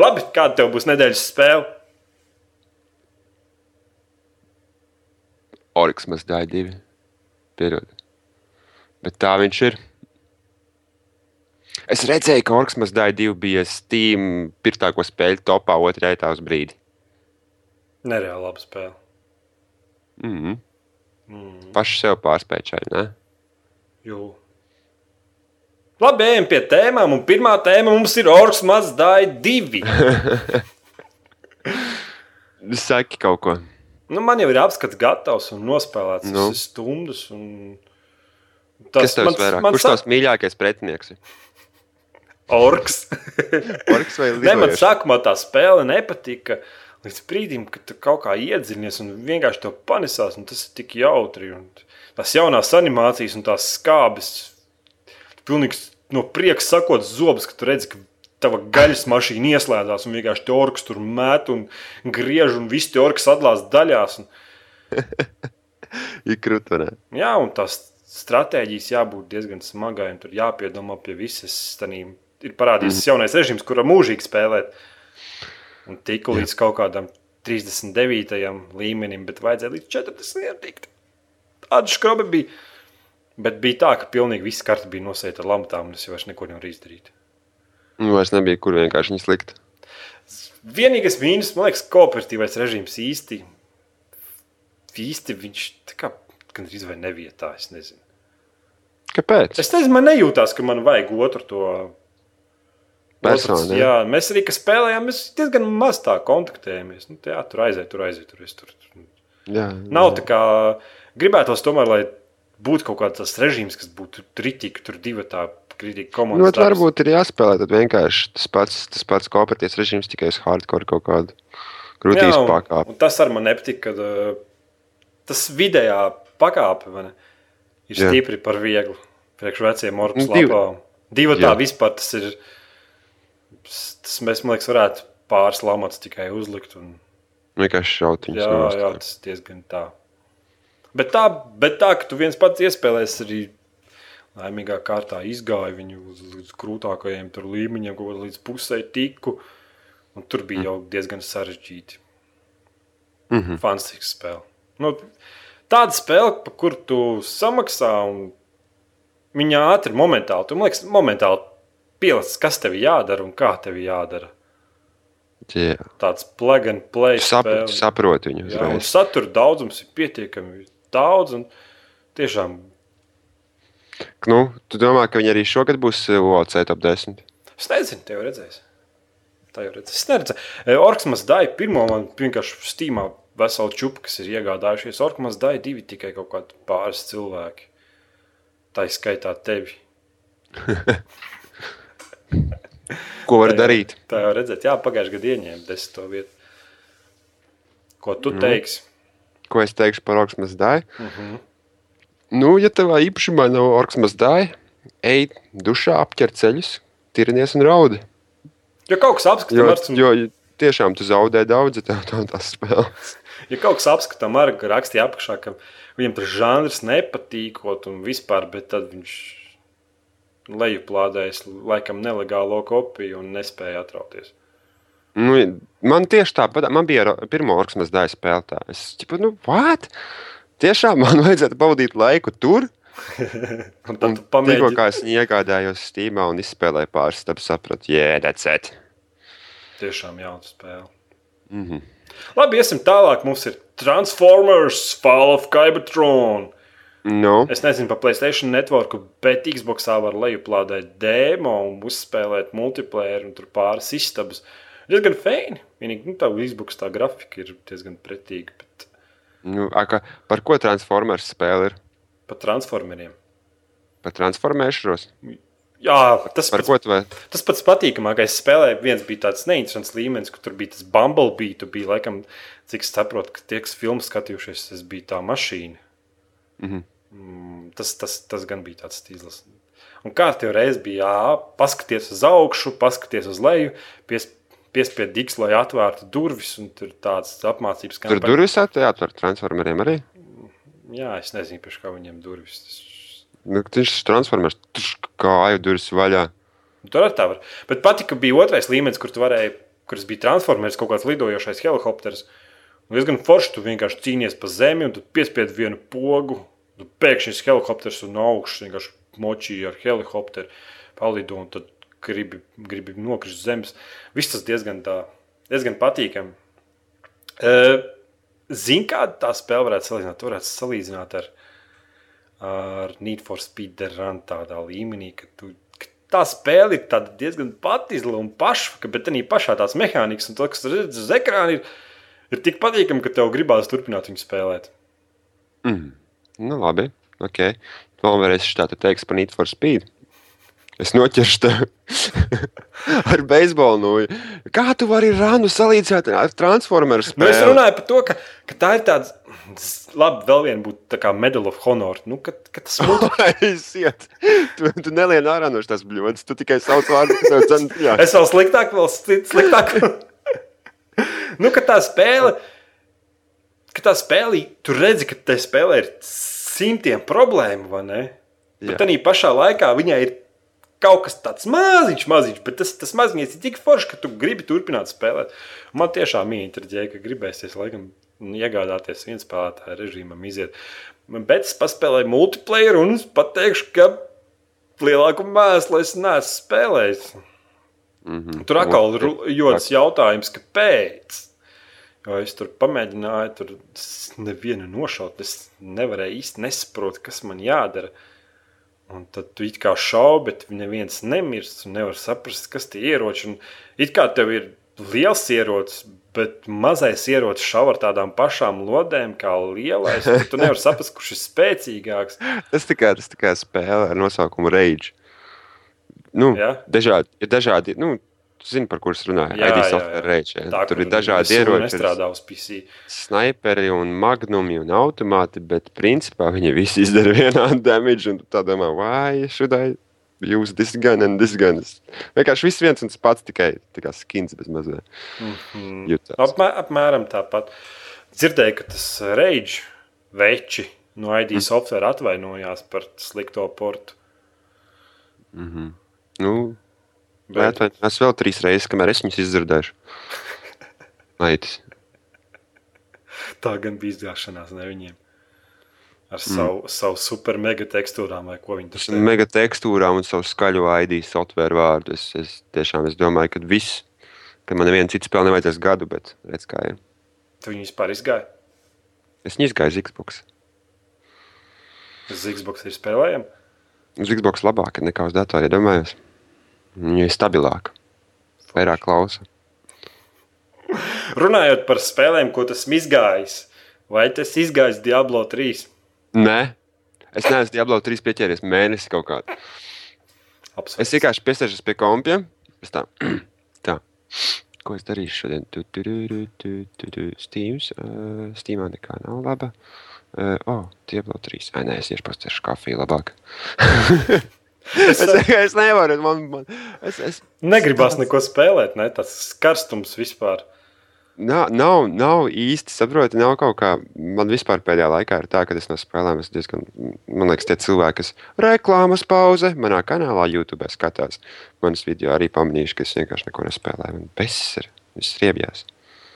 labi. Kāda tev būs nedēļas spēle? Oriks Mazdaļa 2. Piedod. Bet tā viņš ir. Es redzēju, ka Orks Mazdaļa 2 bija Steam pirmāko spēļu topā otrajā tā uz brīdi. Nereāli laba spēle. Mm -hmm. Mm. Paši sev pārspēt šai, ne? Jū. Labi, ejam pie tēmām. Un pirmā tēma mums ir Orks Mazdāja 2. [laughs] Saki kaut ko. Nu, man jau ir apskats gatavs un nospēlēts Nu. nu. stundas. Un... Kas tev vairāk? man Kurš tavs mīļākais pretinieks? ir? Orks. [laughs] Orks vai Nē, man sākumā tā spēle nepatika. Līdz brīdim, kad tu kaut kā iedziļinies un vienkārši to panesās, un tas ir tik jautri. Un tās jaunās animācijas un tās skābes. Tu pilnīgi no prieka sakot zobus, ka tu redzi, ka tava gaļas mašīna ieslēdzās un vienkārši te orks tur met un griež, un viss te orks sadalās daļās. Un, [laughs] Ir krūtvenē. jā, un tās stratēģijas jābūt diezgan smagai, un tur jāpiedomā pie visas stanīm. Ir parādījies mm. jaunais režīms, kuram mūžīgi spēlēt. Un tika līdz kaut kādam 39. līmenim, bet vajadzēja līdz 40. tikt. Skrobe bija. Bet bija tā, ka pilnīgi viss kartes bija nosēta ar lamatām, un es jau vairs neko nevaru izdarīt. Nu, vairs nebija, kur vienkārši viņas likt. Vienīgais mīnus, man liekas, kooperatīvais režīms īsti, īsti viņš tā kā gandrīz vai nevietā, es nezinu. Kāpēc? Es nezinu, man nejūtās, ka man vajag otru to Personu, jā. jā, mēs arī, kad spēlējām, mēs diezgan maz tā kontaktējamies. Nu, jā, tur aiziet, tur aiziet, tur aiziet. Tur. Jā, Nav tā kā gribētos tomēr, lai būtu kaut kāds režīms, kas būtu kritika, tur divi tā Nu, komandas. bet varbūt ir jāspēlē tad vienkārši tas pats, tas pats kooperatīvs režīms, tikai uz hardcore kaut kādu grūtības un- pakāpi. Tas arī man nepatīk, kad uh, tas vidējā pakāpe ne, ir Jā. stipri par vieglu. Priekš veciem orkus Nu, lapām. Divi tā Jā. vispār tas ir. Tas mēs, man liekas, varētu pāris lamats tikai uzlikt. Un, Vienkārši šautiņš. jā, jā, tas diezgan tā. Bet tā, bet tā, ka tu viens pats iespēlēsi arī laimīgā kārtā izgāja viņu uz, līdz krūtākajiem līmeņiem, kaut līdz pusē tiku. Un tur bija jau diezgan sarežģīti. Mm -hmm. Fantastiska spēle. Nu, tāda spēle, par kuru tu samaksā, un viņa ātri, momentāli, tu man liekas, momentāli pieliec, kas tev jādara un kā tev jādara. Jā, Tāds plug and play Sap, spēle. saprotu viņu Jā, un uzreiz. satura daudzums ir pietiekami daudz. Un tiešām, Nu, tu domā, ka viņi arī šogad būs uh, UOC top 10? es nezinu, te jau redzēs. Tā jau redzēs. Es neredzēju. E, Orksmas Dāja pirmo man vienkārši stīmā veselu čupu, kas ir iegādājušies Orkmas Dai, divi tikai kaut kādi pāris cilvēki. Tā ir skaitā tevi. [laughs] Ko var darīt? Tā jau redzēt, jā, pagājušajā gadā ieņēma desmito vietu. Ko tu Nu. teiksi? Ko es teikšu par Orksmas dāju? Uh -huh. Nu, ja tavā īpašumā nav Orksmas dāja, ej dušā, apķer ceļus, tirnies un raudi. Ja kaut kas Jo, apskatāms, jo tiešām tu zaudē daudz, ja tev tā tās spēles. [laughs] ja kaut kas apskatāms, ar ko rakstīja apakšā, ka viņam tas žanrs nepatīkot un vispār, bet tad viņš lejuplādējas laikam nelegālo kopiju un nespēja atrauties. Nu, man tieši tāpat, man bija ar pirmo Orksmas dāja spēle tā. Es tipu, nu, what? Tiešām man [laughs] vajadzētu pavadīt laiku tur. [laughs] Un tad Tikko kā es iegādājos Steamā un izspēlēju pāris, tad sapratu, that's it. Tiešām jauna spēle. Mm -hmm. Labi, iesim tālāk. Mums ir Transformers, Fall of Cybertron. nu, Es nezinu par Playstation networku, bet Xboxā var lejuplādēt demo un uzspēlēt multiplayer un tur pāris istabas. Diezgan feini. Vienīgi, nu, tā Xbox tā grafika ir diezgan pretīga, bet nu, a, ka, par ko Transformers spēle ir? par transformeriem. Par transformēšanos? Jā, tas Par pats, tas pats patīkamākais spēlē. Viens bija tāds neinteresants līmenis, kur tur bija tas Bumblebee. Tu biji, laikam, cik es saprotu, ka tie, kas filmu skatījušies, tas bija tā mašīna. Mhm. Mm, tas, tas, tas gan bija tāds stīzlis. Un kārtībā reiz bija jā, paskaties uz augšu, paskaties uz leju, pies, piespied digs, lai atvērtu durvis. un Tur tāds apmācības Tur par- durvis atvērt transformeriem arī. Jā, es nezinu, pēc kā viņiem durvis. Tas- Nu, viņš ir transformers, tuš, kāju durvis vaļā. Tur arī tā var. Bet patika, ka bija otrais līmenis, kur tu varēji, kuras bija transformers, kaut kāds lidojošais helikopters. Un diezgan forši tu vienkārši cīnies pa zemi, un tu piespied vienu pogu. Tu pēkšņi šis helikopters un no augšas vienkārši močīja ar helikopteru palido, un tad gribi, gribi nokrist uz zemes. Viss tas diezgan, tā, diezgan patīkami. Zini, kāda tā spēle varētu salīdzināt? Tu varētu salīdzināt ar, ar Need for Speed Run tādā līmenī, ka tu tā spēle ir diezgan patizla un pašvaka, bet arī pašā tās mehānikas un to, kas tur redz uz ekrāna, ir, ir tik patīkami, ka tev gribās turpināt viņu spēlēt. Mm. Nu, labi. Okay. Vēl varēs tā te teikt par Need for Speed. Es noķeršu tevi [laughs] ar beisbolu. Nu, kā tu vari rānu salīdzināt ar Transformers Nu, es runāju par to, ka, ka tā ir tāda, labi, vēl viena būtu tā kā Medal of Honor. Nu, ka, ka tas [laughs] Aiziet! Tu, tu nelien ārā no tās bļodas, tu tikai sauc vārdu, kas tev dzen. [laughs] Jā. Es vēl sliktāk, vēl sli- sliktāk. nu, ka tā spēle, ka tā spēle, tu redzi, ka tā spēle ir simtiem problēmu, vai ne? Bet tā pašā laikā viņai ir kaut kas tāds maziņš, maziņš, bet tas, tas maziņš ir tik foršs, ka tu gribi turpināt spēlēt. Man tiešām interesē, ka gribēsies laikam iegādāties viens spēlētāju režīmam, iziet. Bet es paspēlēju multiplayer un pateikšu, ka lielāku mēslu es neesmu spēlējis. Mm -hmm. Tur atkal ru- jodas jautājums, kāpēc. Jo es tur pamēģināju, tur nevienu nošaut. Es nevarēju īsti nesaprot, kas man jādara. Un tad tu it kā šaubi, bet neviens nemirst un nevar saprast, kas tie ieroči. Un it kā tev ir liels ierocis, bet mazais ierocis šauj ar tādām pašām lodēm kā lielais. Tu nevari saprast, kurš ir spēcīgāks. [laughs] Tas tikai tas tikai spēle ar nosaukumu Rage. Nu, Ja? dažādi, dažādi, nu, tu zini, par kurus runāju. Jā, ID software? Tā, Tur ir dažādi ieroči. ir Nestrādā uz PC. Sniperi un magnumi un automāti, bet principā viņi visi izdara [laughs] vienādu damage. Un tā domā, vai šodien jūs this gun and this gun. Vienkārši viss viens un tas pats, tikai tā kā skins bez mazliet. Mm. Jutās. Apmē, apmēram tāpat. Dzirdēju, ka tas Rage veči no ID mm. software atvainojās par slikto portu. Nu, Bet. Es vēl trīs reizes, kamēr es viņus izdzirdēšu. [laughs] Aitis. tā gan bija izgāšanās ne viņiem. Ar savu, mm. savu super mega tekstūrām, vai ko viņi tur Ar mega tekstūrām un savu skaļo ID software vārdu. Es, es tiešām es domāju, ka viss, ka man neviena cita spēle nevajadzēs gadu, bet redz, kā ir. Tu viņi vispār izgāja. Es viņu izgāju uz Xbox. Uz Xbox ir spēlējami. Uz Xbox labāk nekā uz datora, ja domājos. Viņa ir stabilāka. Vairāk klausa. Runājot par spēlēm, ko tas izgājis, vai tas izgājis Diablo 3? Nē, es neesmu Diablo 3 pieķēries mēnesi kaut kādā. Es vienkārši piesēžos pie kompiem. Tā, [clears throat] tā. Ko es darīšu šodien? Tu, tu, tu, tu, tu, tu. Steams. Uh, Steamā nekā nav laba. Uh, oh, Diablo 3. Ai, nē, es iešu pastāšu kafiju labāk. [laughs] es, es nevaru. Man, man, es, es, Negribas neko spēlēt, ne? Tas karstums vispār. Nav, nav, nav īsti saproti, nav kaut kā. Man vispār pēdējā laikā ir tā, ka es no spēlēm esmu diezgan. Man liekas, tie cilvēki, kas reklāmas pauze manā kanālā, YouTube skatās manas video, arī pamanījuši, ka es vienkārši neko nespēlēju. Man beigas ir, viss riebjās.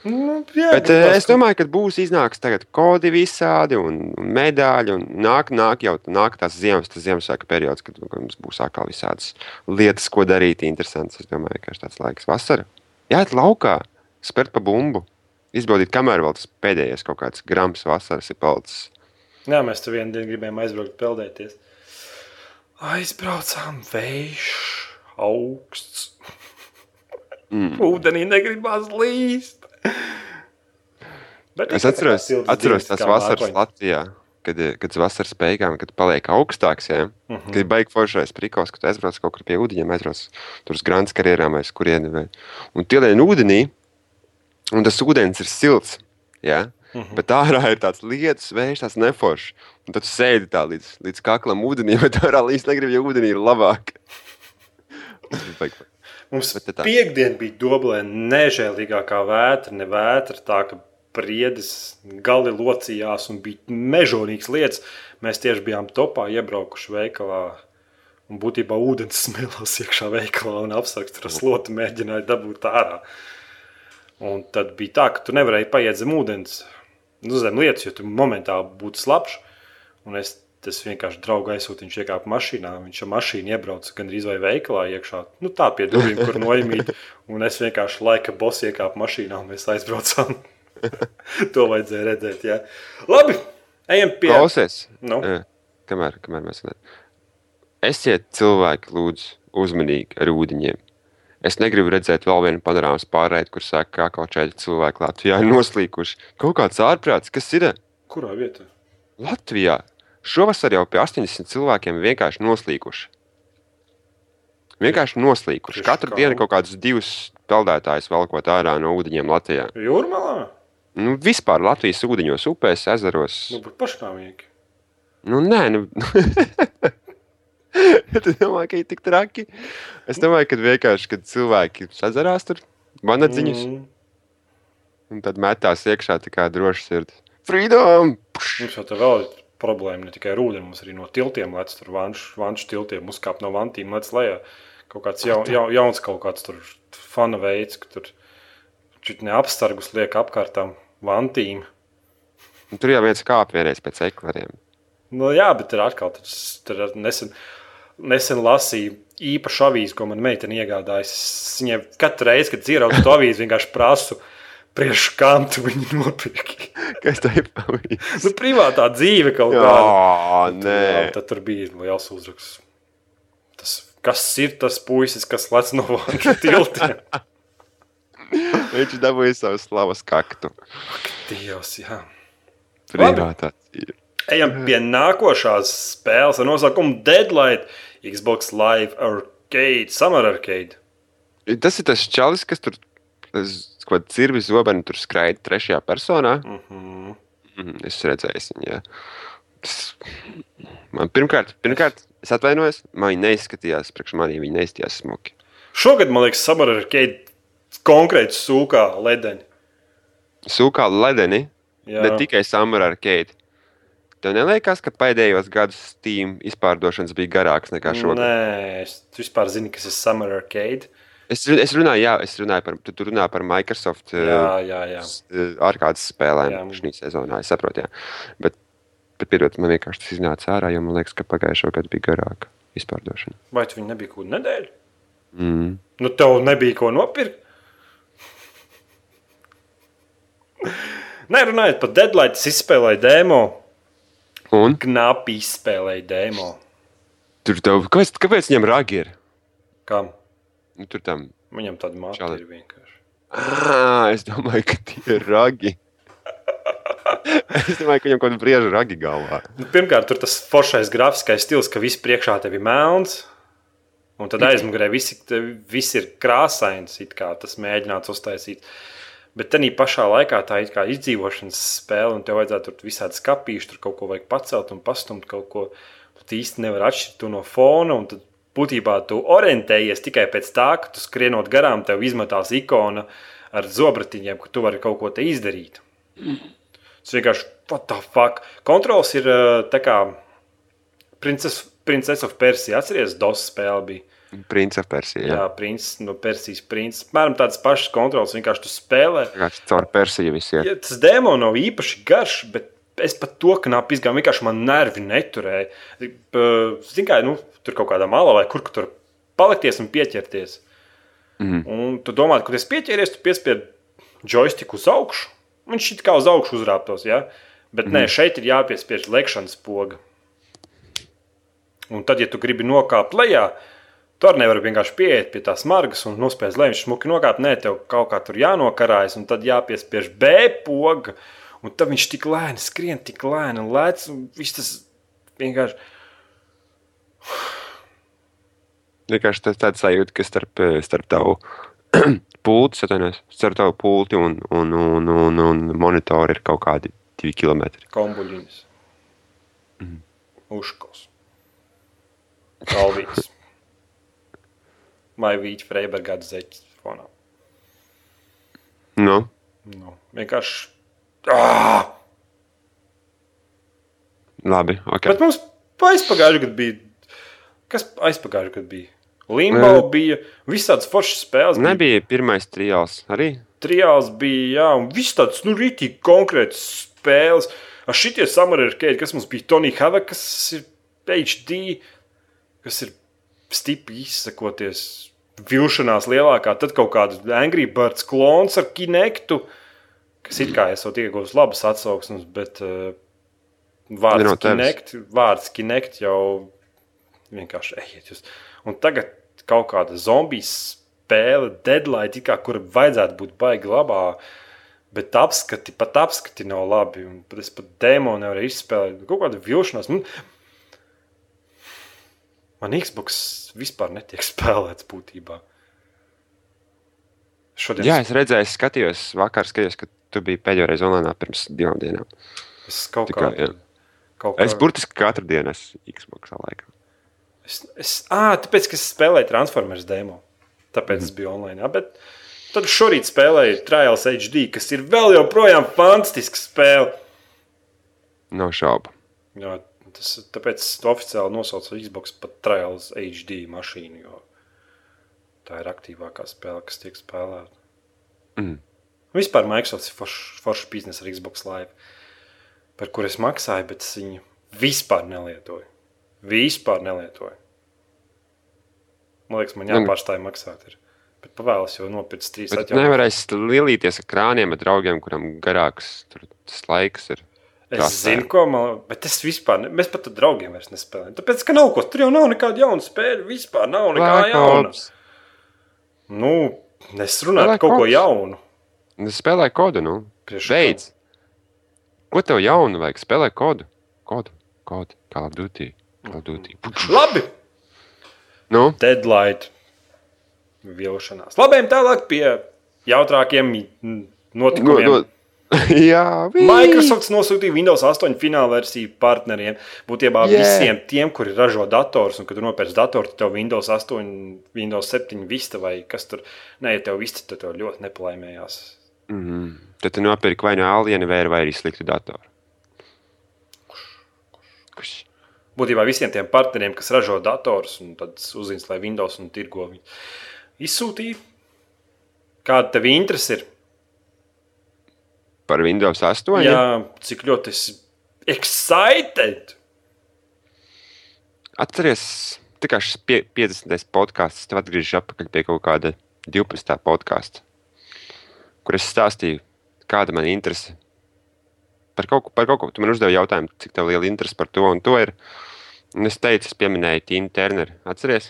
Nu, jā, Bet gribas, es domāju, ka būs iznāks tagad kodi visādi un, un medaļi. Un nāk, nāk jau nāk tās ziemas, tas Ziemassvētku periods, kad mums būs atkal visādas lietas, ko darīt. Interesants. Es domāju, ka tāds laiks vasara. Jāiet laukā spērt pa bumbu, izbaudīt, kamēr vēl tas pēdējais kaut kāds grams vasaras ir palicis. Jā, mēs tur vienā dienā gribējām aizbraukt, peldēties. Aizbraucām, vējš, augsts. Mm. Ūdenī negribās līst. Bet es atceros, atceros tās vasaras mākoņi. Latvijā. Kad, kad vasaras beigām, kad paliek augstāks, ja, uh -huh. kad ir baigts foršais prikos, kad aizbrauc kaut kur pie ūdeņiem, aizbrauc tur uz grāmatas karjerām, vai kurieni. Vai. Un tie lēni ūdenī, un tas ūdens ir silts. Ja? Uh -huh. Bet ārā ir tāds lietus, vējš, tāds neforšs. Un tad sēdi tā līdz, līdz kaklam ūdenī, [laughs] bet ārā līdz negribu, jo ūdenī ir labāk. [laughs] Mums piekdien bija doblē nežēlīgākā vētra, ne vētra, tā ka priedes gali locījās un bija mežonīgs lietas. Mēs tieši bijām topā iebraukuši veikalā. Un būtībā ūdens smilās iekšā veikalā un apsakts ar slotu mēģināja dabūt ārā. Un tad bija tā, ka tu nevarēji paiet zem ūdens, nu, zem lietas, jo tu momentāli būtu slapjš. Un es tas vienkārši draugu aizsūtīju, viņš iekāpa mašīnā. Viņš ar mašīnu iebrauca gandrīz vai veikalā iekšā. Nu, tā pie durvīm, kur noimīt. Un es vienkārši laika bosu iekāpu mašīnā un mēs aizbraucām. [laughs] to vajadzēja redzēt. Jā. Labi, ejam pie Klausies, nu? kamēr, kamēr mēs runājam. Esiet cilvēki, lūdzu, uzmanīgi ar ūdeņiem. Es negribu redzēt vēl vienu panorāmas pārēdi, kur saka, ka kaut kādi cilvēki Latvijā ir noslīkuši. Kaut kāds ārprāts, kas ir? Kurā vietā? Latvijā. Šovasar jau pie 80 cilvēkiem vienkārši noslīkuši. Vienkārši noslīkuši. Katru dienu kaut kādus divus peldētājus velkot ārā no ūdeņiem Latvijā. Jūrmalā? Nu, vispār Latvijas ūdeņos, upēs, ezeros. Nu, pašnāvīgi. Nu, nē, nu. [laughs] tu domā, ka ir tik traki? Es domāju, ka vienkārši, kad cilvēki sazarās tur vanadziņus, mm. un tad metās iekšā tā kā droši sirds. Freedom! Mums jau tā vēl ir problēma ne tikai ar ūdeni, mums arī no tiltiem lec tur vanšu, vanšu tiltiem, uzkāp no vantīm lec lejā. Kaut kāds ja, ja, jauns kaut kāds tur fana veids, ka tur čit neapstargus liek apkārtām vantīm. Un tur jau viens kāp vienreiz pēc eklariem. Nu, jā, bet tur atkal tur, tur nesen, nesen lasīju īpašu avīzi, ko man meitene iegādājas. Viņai katru reizi, kad dzirdu to avīzi, vienkārši prasu, priekš kam tu viņu nopirki. Kas tā ir? Nu, privātā dzīve kaut kāda. Jā, nē. Tad, tad tur bija liels uzraksts. Tas, kas ir tas puisis, kas lec no vanšu [laughs] tiltiem? Viņš dabūja savu slavas kaktu. Ak, Dievs, jā. Privātā dzīve. Ejam pie nākošās spēles ar nosaukumu Deadlight, Xbox Live Arcade, Summer Arcade. Tas ir tas čalis, kas tur kaut kāda cirvi zobeni tur skraida trešajā personā. Mm -hmm. mm, es redzēju viņu. Jā. Tas... Man pirmkārt, pirmkārt, es atvainojos, man viņa neizskatījās, priekš manī viņa neizskatījās smuki. Šogad, man liekas, Summer Arcade konkrēti sūkā ledeni. Sūkā ledeni, Jā. bet tikai Summer Arcade. Tev neliekas, ka pēdējos gados Steam izpārdošanas bija garākas nekā šogad? Nē, es vispār zinu, kas ir Summer Arcade. Es, es runāju, jā, es runāju par, tu, tu runā par Microsoft jā, jā, jā. ārkārtas spēlēm šī sezonā. Es saprotu, jā. Bet, bet piedod, man vienkārši tas iznāca ārā, jo man liekas, ka pagājušā gada bija garāka izpārdošana. Vai tu viņi nebija kaut kādu nedēļu? Mm. Nu, tev nebija ko nopirkt? Nē, runājot par deadline, es izspēlēju demo. Un? Knapi izspēlēja demo. Tur tev, kāpēc, kāpēc viņam ragi ir? Kam? Nu, tur tam. Viņam tāda māte Čali. ir vienkārši. Ah, es domāju, ka tie ir ragi. es domāju, ka viņam kaut kāda brieža ragi galvā. Nu, pirmkārt, tur tas foršais grafiskais stils, ka viss priekšā tev ir melns. Un tad aizmugurē viss vis ir krāsains, kā tas mēģināts uztaisīt. Bet tā pašā laikā tā ir kā izdzīvošanas spēle, un tev vajadzētu tur visādi skāpīši, tur kaut ko vajag pacelt un pastumt kaut ko. Tu īsti nevari atšķirt to no fona, un tad būtībā tu orientējies tikai pēc tā, ka tu skrienot garām, tev izmetās ikona ar zobratiņiem, ka tu vari kaut ko te izdarīt. Tas vienkārši, what the fuck? Kontrols ir tā kā Princess, Princess of Persija. Atceries, DOS spēle bija. Princis Persija. Jā, jā princis no Persijas. Princis. Mēram tādas pašas kontrolas, vienkārši tu spēlē. Vienkārši caur Persiju visiem. Ja, tas demo nav īpaši garš, bet es pat to knapi izgāju. Vienkārši man nervi neturēja. Zini, kā nu, tur kaut kādā malā vai kur tur palikties un pieķerties. Mm. Un tu domā, ka, kad es pieķeries, tu piespied joystiku uz augšu. Viņš šit kā uz augšu uzrāptos, ja? bet mm. nē, šeit ir jāpiespiež lekšanas poga. Un tad, ja tu gribi nokāpt lejā, Tur nevar vienkārši pieiet pie tās margas un nospēlēt, lai viņš smuki nokāptu. Nē, tev kaut kā tur jānokarājas, un tad jāpiespiež B poga. Un tad viņš tik lēni skrien, tik lēni lēc. Un viss tas vienkārši. Vienkārši tas tāds sajūta, ka starp, starp tavu [clears throat] pulti, atvainojos, starp tavu pulti un, un, un, un, un monitoru ir kaut kādi divi kilometri. Kombuļiņas. Mm. Uškos. Kalvīts vai Vīķa Freiberga zeķis fonā. Nu. Nu, vienkārši. Ah! Labi, ok. Bet mums aizpagājušajā gadā bija. Kas aizpagājušajā gadā bija? Limbo uh, bija visādas foršas spēles. Nebija bija. pirmais trijāls arī. Trijāls bija, jā, un viss tāds, nu, rītīgi konkrēts spēles. Ar šitie samarēri, kas mums bija Tony Hava, kas ir HD, kas ir stipri izsakoties vilšanās lielākā, tad kaut kāda Angry Birds klons ar kinektu, kas it kā esot iegūst labas atsauksmes, bet uh, vārds, no kinect, vārds kinect jau vienkārši ejiet jūs. Un tagad kaut kāda zombiju spēle, deadline, kā, kur vajadzētu būt baigi labā, bet apskati, pat apskati nav labi, un pat es pat demo nevaru izspēlēt. Kaut kāda vilšanās. Man, Man Xbox vispār netiek [laughs] spēlēts būtībā. Šodien... Jā, es redzēju, es skatījos, vakar skatījos, ka tu biji pēdējo reizi online pirms divām dienām. Es kaut kā, kā, kaut kā... Es burtiski katru dienu esmu Xbox laikā. Es, es, à, tāpēc, ka es spēlēju Transformers demo. Tāpēc mm. es biju online. Jā, bet tad šorīt spēlēju Trials HD, kas ir vēl joprojām fantastisks spēle. Nav šaubu. Jā, Tas, tāpēc es oficiāli nosaucu Xbox par Trials HD mašīnu, jo tā ir aktīvākā spēle, kas tiek spēlēta. Mm. Vispār Microsoft ir foršs forš biznesa ar Xbox Live, par kur es maksāju, bet es viņu vispār nelietoju. Vispār nelietoju. Man liekas, man jāpārstāj maksāt. Ir. Bet pavēlas jau nopirkt trīs gadus. Nevarēs lielīties ar krāniem, ar draugiem, kuriem garāks laiks ir. Es Kas zinu, ko man, bet es vispār, ne, mēs pat ar draugiem vairs nespēlējam. Tāpēc, ka nav ko, tur jau nav nekāda jauna spēle, vispār nav nekā Black jauna. Ops. Nu, es runāju par kaut ko jaunu. Es spēlēju kodu, nu. Beidz. Ko tev jaunu vajag? Spēlē kodu. Kodu, kodu, kā Duty. Labi. Nu? Deadlight. Vilšanās. Labi, tālāk pie jautrākiem notikumiem. No, no [laughs] Jā, vī. Microsoft nosūtīja Windows 8 fināla versiju partneriem. Būtībā yeah. visiem tiem, kuri ražo dators, un kad tu nopērci datoru, tad tev Windows 8, Windows 7 vista vai kas tur. Nē, ja tev vista, tad tev ļoti nepalaimējās. Mm -hmm. Tad tu nopirki vai no Aliena vēra vai arī sliktu datoru. Kurš? Būtībā visiem tiem partneriem, kas ražo dators un tad uzinstalē Windows un tirgo viņu, izsūtīja. Kāda tev interese ir? par Windows 8. Jā, cik ļoti esi excited. Atceries, kā šis pie, 50. podkāsts, tev atgriežas atpakaļ pie kaut kāda 12. podkāsta, kur es stāstīju, kāda man interese par kaut, ko, par kaut ko. Tu man uzdevi jautājumu, cik tev liela interese par to un to ir. Un es teicu, es pieminēju Tīnu Turneru. Atceries?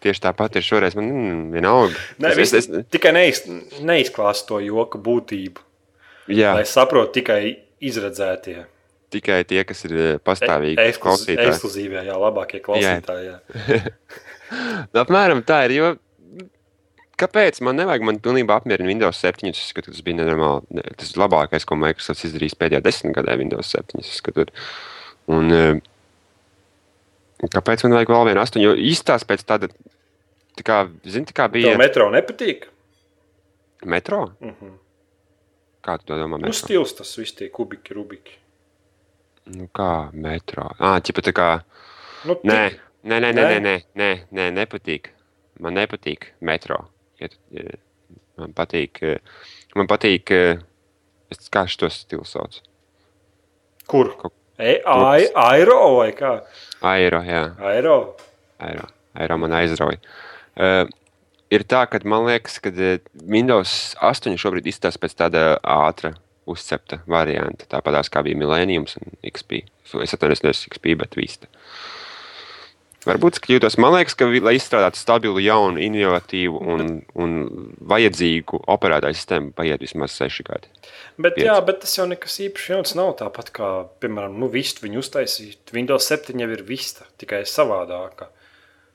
tieši tāpat ir šoreiz. Man mm, vienalga. Ne, es, es, es... Tikai neiz, neizklāst to joku būtību. Jā. Lai saprotu tikai izredzētie. Tikai tie, kas ir eh, pastāvīgi e. Ekskluzīvie, jā, labākie klausītāji. Jā. Jā. [laughs] nu, apmēram tā ir. Jo Kāpēc man nevajag? Man pilnībā apmierina Windows 7. Es skatu, tas bija nenormāli. Tas ir labākais, ko Microsoft izdarījis pēdējā desmitgadē, Windows 7. Skatu. Un, eh, kāpēc man vajag vēl vienu astoņu? Jo īstās pēc tāda, tā kā, zini, tā kā bija. Tev metro nepatīk? Metro? Mhm. -huh. Kā tu domā? Nu, metro? Nu, stils tas viss tie kubiki, rubiki. Nu, kā metro? Ah, ķipa tā kā. Nu, nē, nē, nē, nē, nē, nē, nē, nē, nepatīk. Man nepatīk metro ja, man patīk, man patīk es, kā šos stilus sauc. Kur? E, ai, airo vai kā? Airo, jā. Airo. Airo, airo man aizrauja. Uh, ir tā, ka man liekas, ka Windows 8 šobrīd izskatās pēc tāda ātra uzcepta varianta. Tāpat kā bija Millenniums un XP. Es atceros, nevis XP, bet Vista. Uh, Varbūt es kļūdos. Man liekas, ka, lai izstrādātu stabilu, jaunu, inovatīvu un, un vajadzīgu operētāju sistēmu, paiet vismaz seši gadi. Bet, Piec. jā, bet tas jau nekas īpaši jauns nav. Tāpat kā, piemēram, nu, vistu viņu uztaisīt. Windows 7 jau ir vista, tikai savādāka.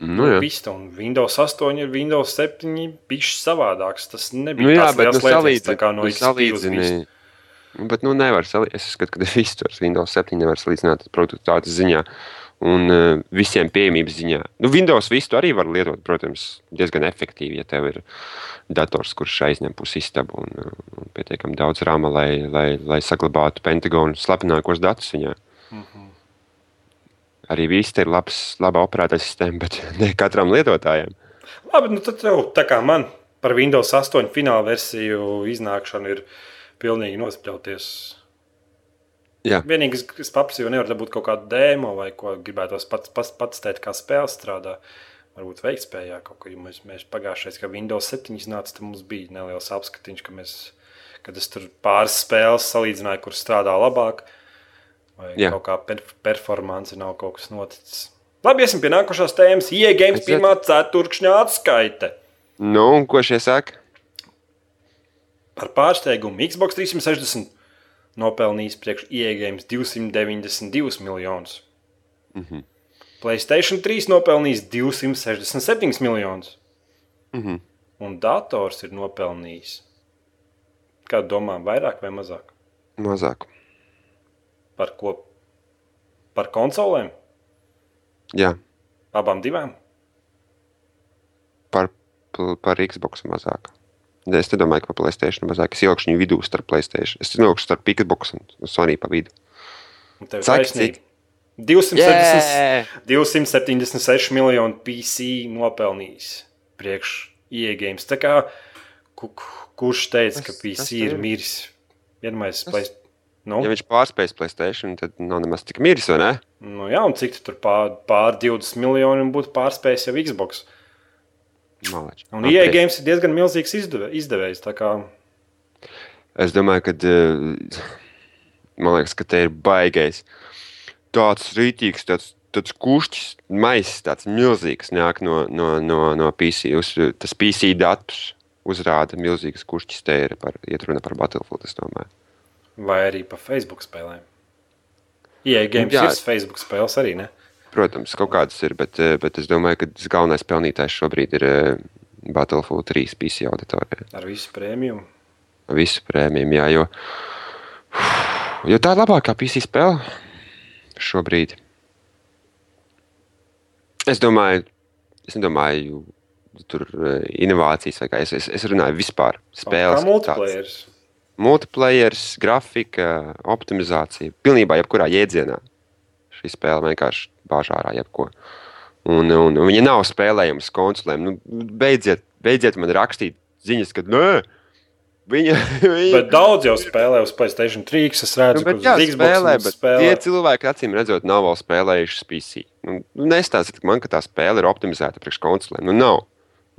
Nu, jā. Vista un Windows 8 ir Windows 7 bišķi savādāks. Tas nebija nu, jā, tāds liels nu, lietas, tā kā no nu, salīdzini. Bet, nu, nevar salīdzināt. Es uzskatu, ka [laughs] visu ar Windows 7 nevar salīdzināt produktivitātes ziņā. Uh, un uh, visiem pieejamības ziņā. Nu, Windows visu arī var lietot, protams, diezgan efektīvi, ja tev ir dators, kurš aizņem pusi istabu un, uh, un pietiekami daudz rāma, lai, lai, lai saglabātu Pentagonu slepenākos datus viņā. Mm -hmm. Arī viss ir labs, laba operētāja sistēma, bet [laughs] ne katram lietotājam. Labi, nu tad tev, tā kā man par Windows 8 fināla versiju iznākšanu ir pilnīgi nospļauties Jā. Vienīgais, kas paprasīja, nevar dabūt kaut kādu dēmo vai ko gribētos pats, pats, pats teikt, kā spēle strādā. Varbūt veiktspējā kaut ko, mēs, mēs pagājušais, kad Windows 7 nāca, tad mums bija neliels apskatiņš, ka mēs, kad es tur pāris spēles salīdzināju, kur strādā labāk, vai Jā. kaut kā per performance nav kaut kas noticis. Labi, iesim pie nākošās tēmas. Iegājums pirmā ceturkšņa atskaite. Nu, un ko šie saka? Par pārsteigumu Xbox 360 nopelnījis priekš ieejas 292 miljonus. Mm -hmm. Playstation 3 nopelnījis 267 miljonus. Mm -hmm. Un dators ir nopelnījis. Kādu domā, vairāk vai mazāk? Mazāk. Par ko? Par konsolēm? Jā. Abām divām? Par, par Xbox mazāk. Es nedomāju, ka par Playstation mazāk. Es ielikšu viņu vidū starp Playstation. Es ielikšu starp Pikbox un Sony pa vidu. Saki, 270, yeah! 276 miljonu PC nopelnījis priekš iegājums. Tā kā ku, kurš teica, ka PC ir miris? Vienmēr es Nu? Ja viņš pārspējas Playstation, tad nav nemaz tik miris, vai ne? Nu, jā, un cik tur pār, pār 20 miljoni būtu pārspējis jau Xbox? Malači. Un EA Games ir diezgan milzīgs izdeve, izdevējs. Kā... Es domāju, ka eh, man liekas, ka te ir baigais. Tāds rītīgs, tāds, tāds kušķis, maisis, tāds milzīgs nāk no, no, no, no PC. Uz, tas PC datus uzrāda milzīgas kušķis. Te ir par, runa par Battlefield, es domāju. Vai arī par Facebook spēlēm. EA Games Jā. ir Facebook spēles arī, ne? Protams, kaut kādas ir, bet, eh, bet es domāju, ka tas galvenais pelnītājs šobrīd ir eh, Battlefield 3 PC auditorija. Ar visu prēmiju? Visu prēmiju, jā, jo, [sighs] jo tā ir labākā PC spēle šobrīd. Es domāju, es nedomāju, tur eh, inovācijas vai kā es, es, es runāju vispār spēles. Kā multiplayers. Multiplayers, grafika, optimizācija, pilnībā jebkurā jēdzienā. Šī spēle vienkārši bāž ārā jebko. Un, un, un viņa nav spēlējama konsolēm. Nu, beidziet, beidziet man rakstīt ziņas, ka nē. Viņa, [laughs] viņa... Bet daudz jau spēlē uz Playstation 3. Es redzu, nu, ka tas spēlē, bet spēlē. tie cilvēki, acīm redzot, nav vēl spēlējuši PC. Nu, nestāstiet man, ka tā spēle ir optimizēta priekš konsolēm. Nu, nav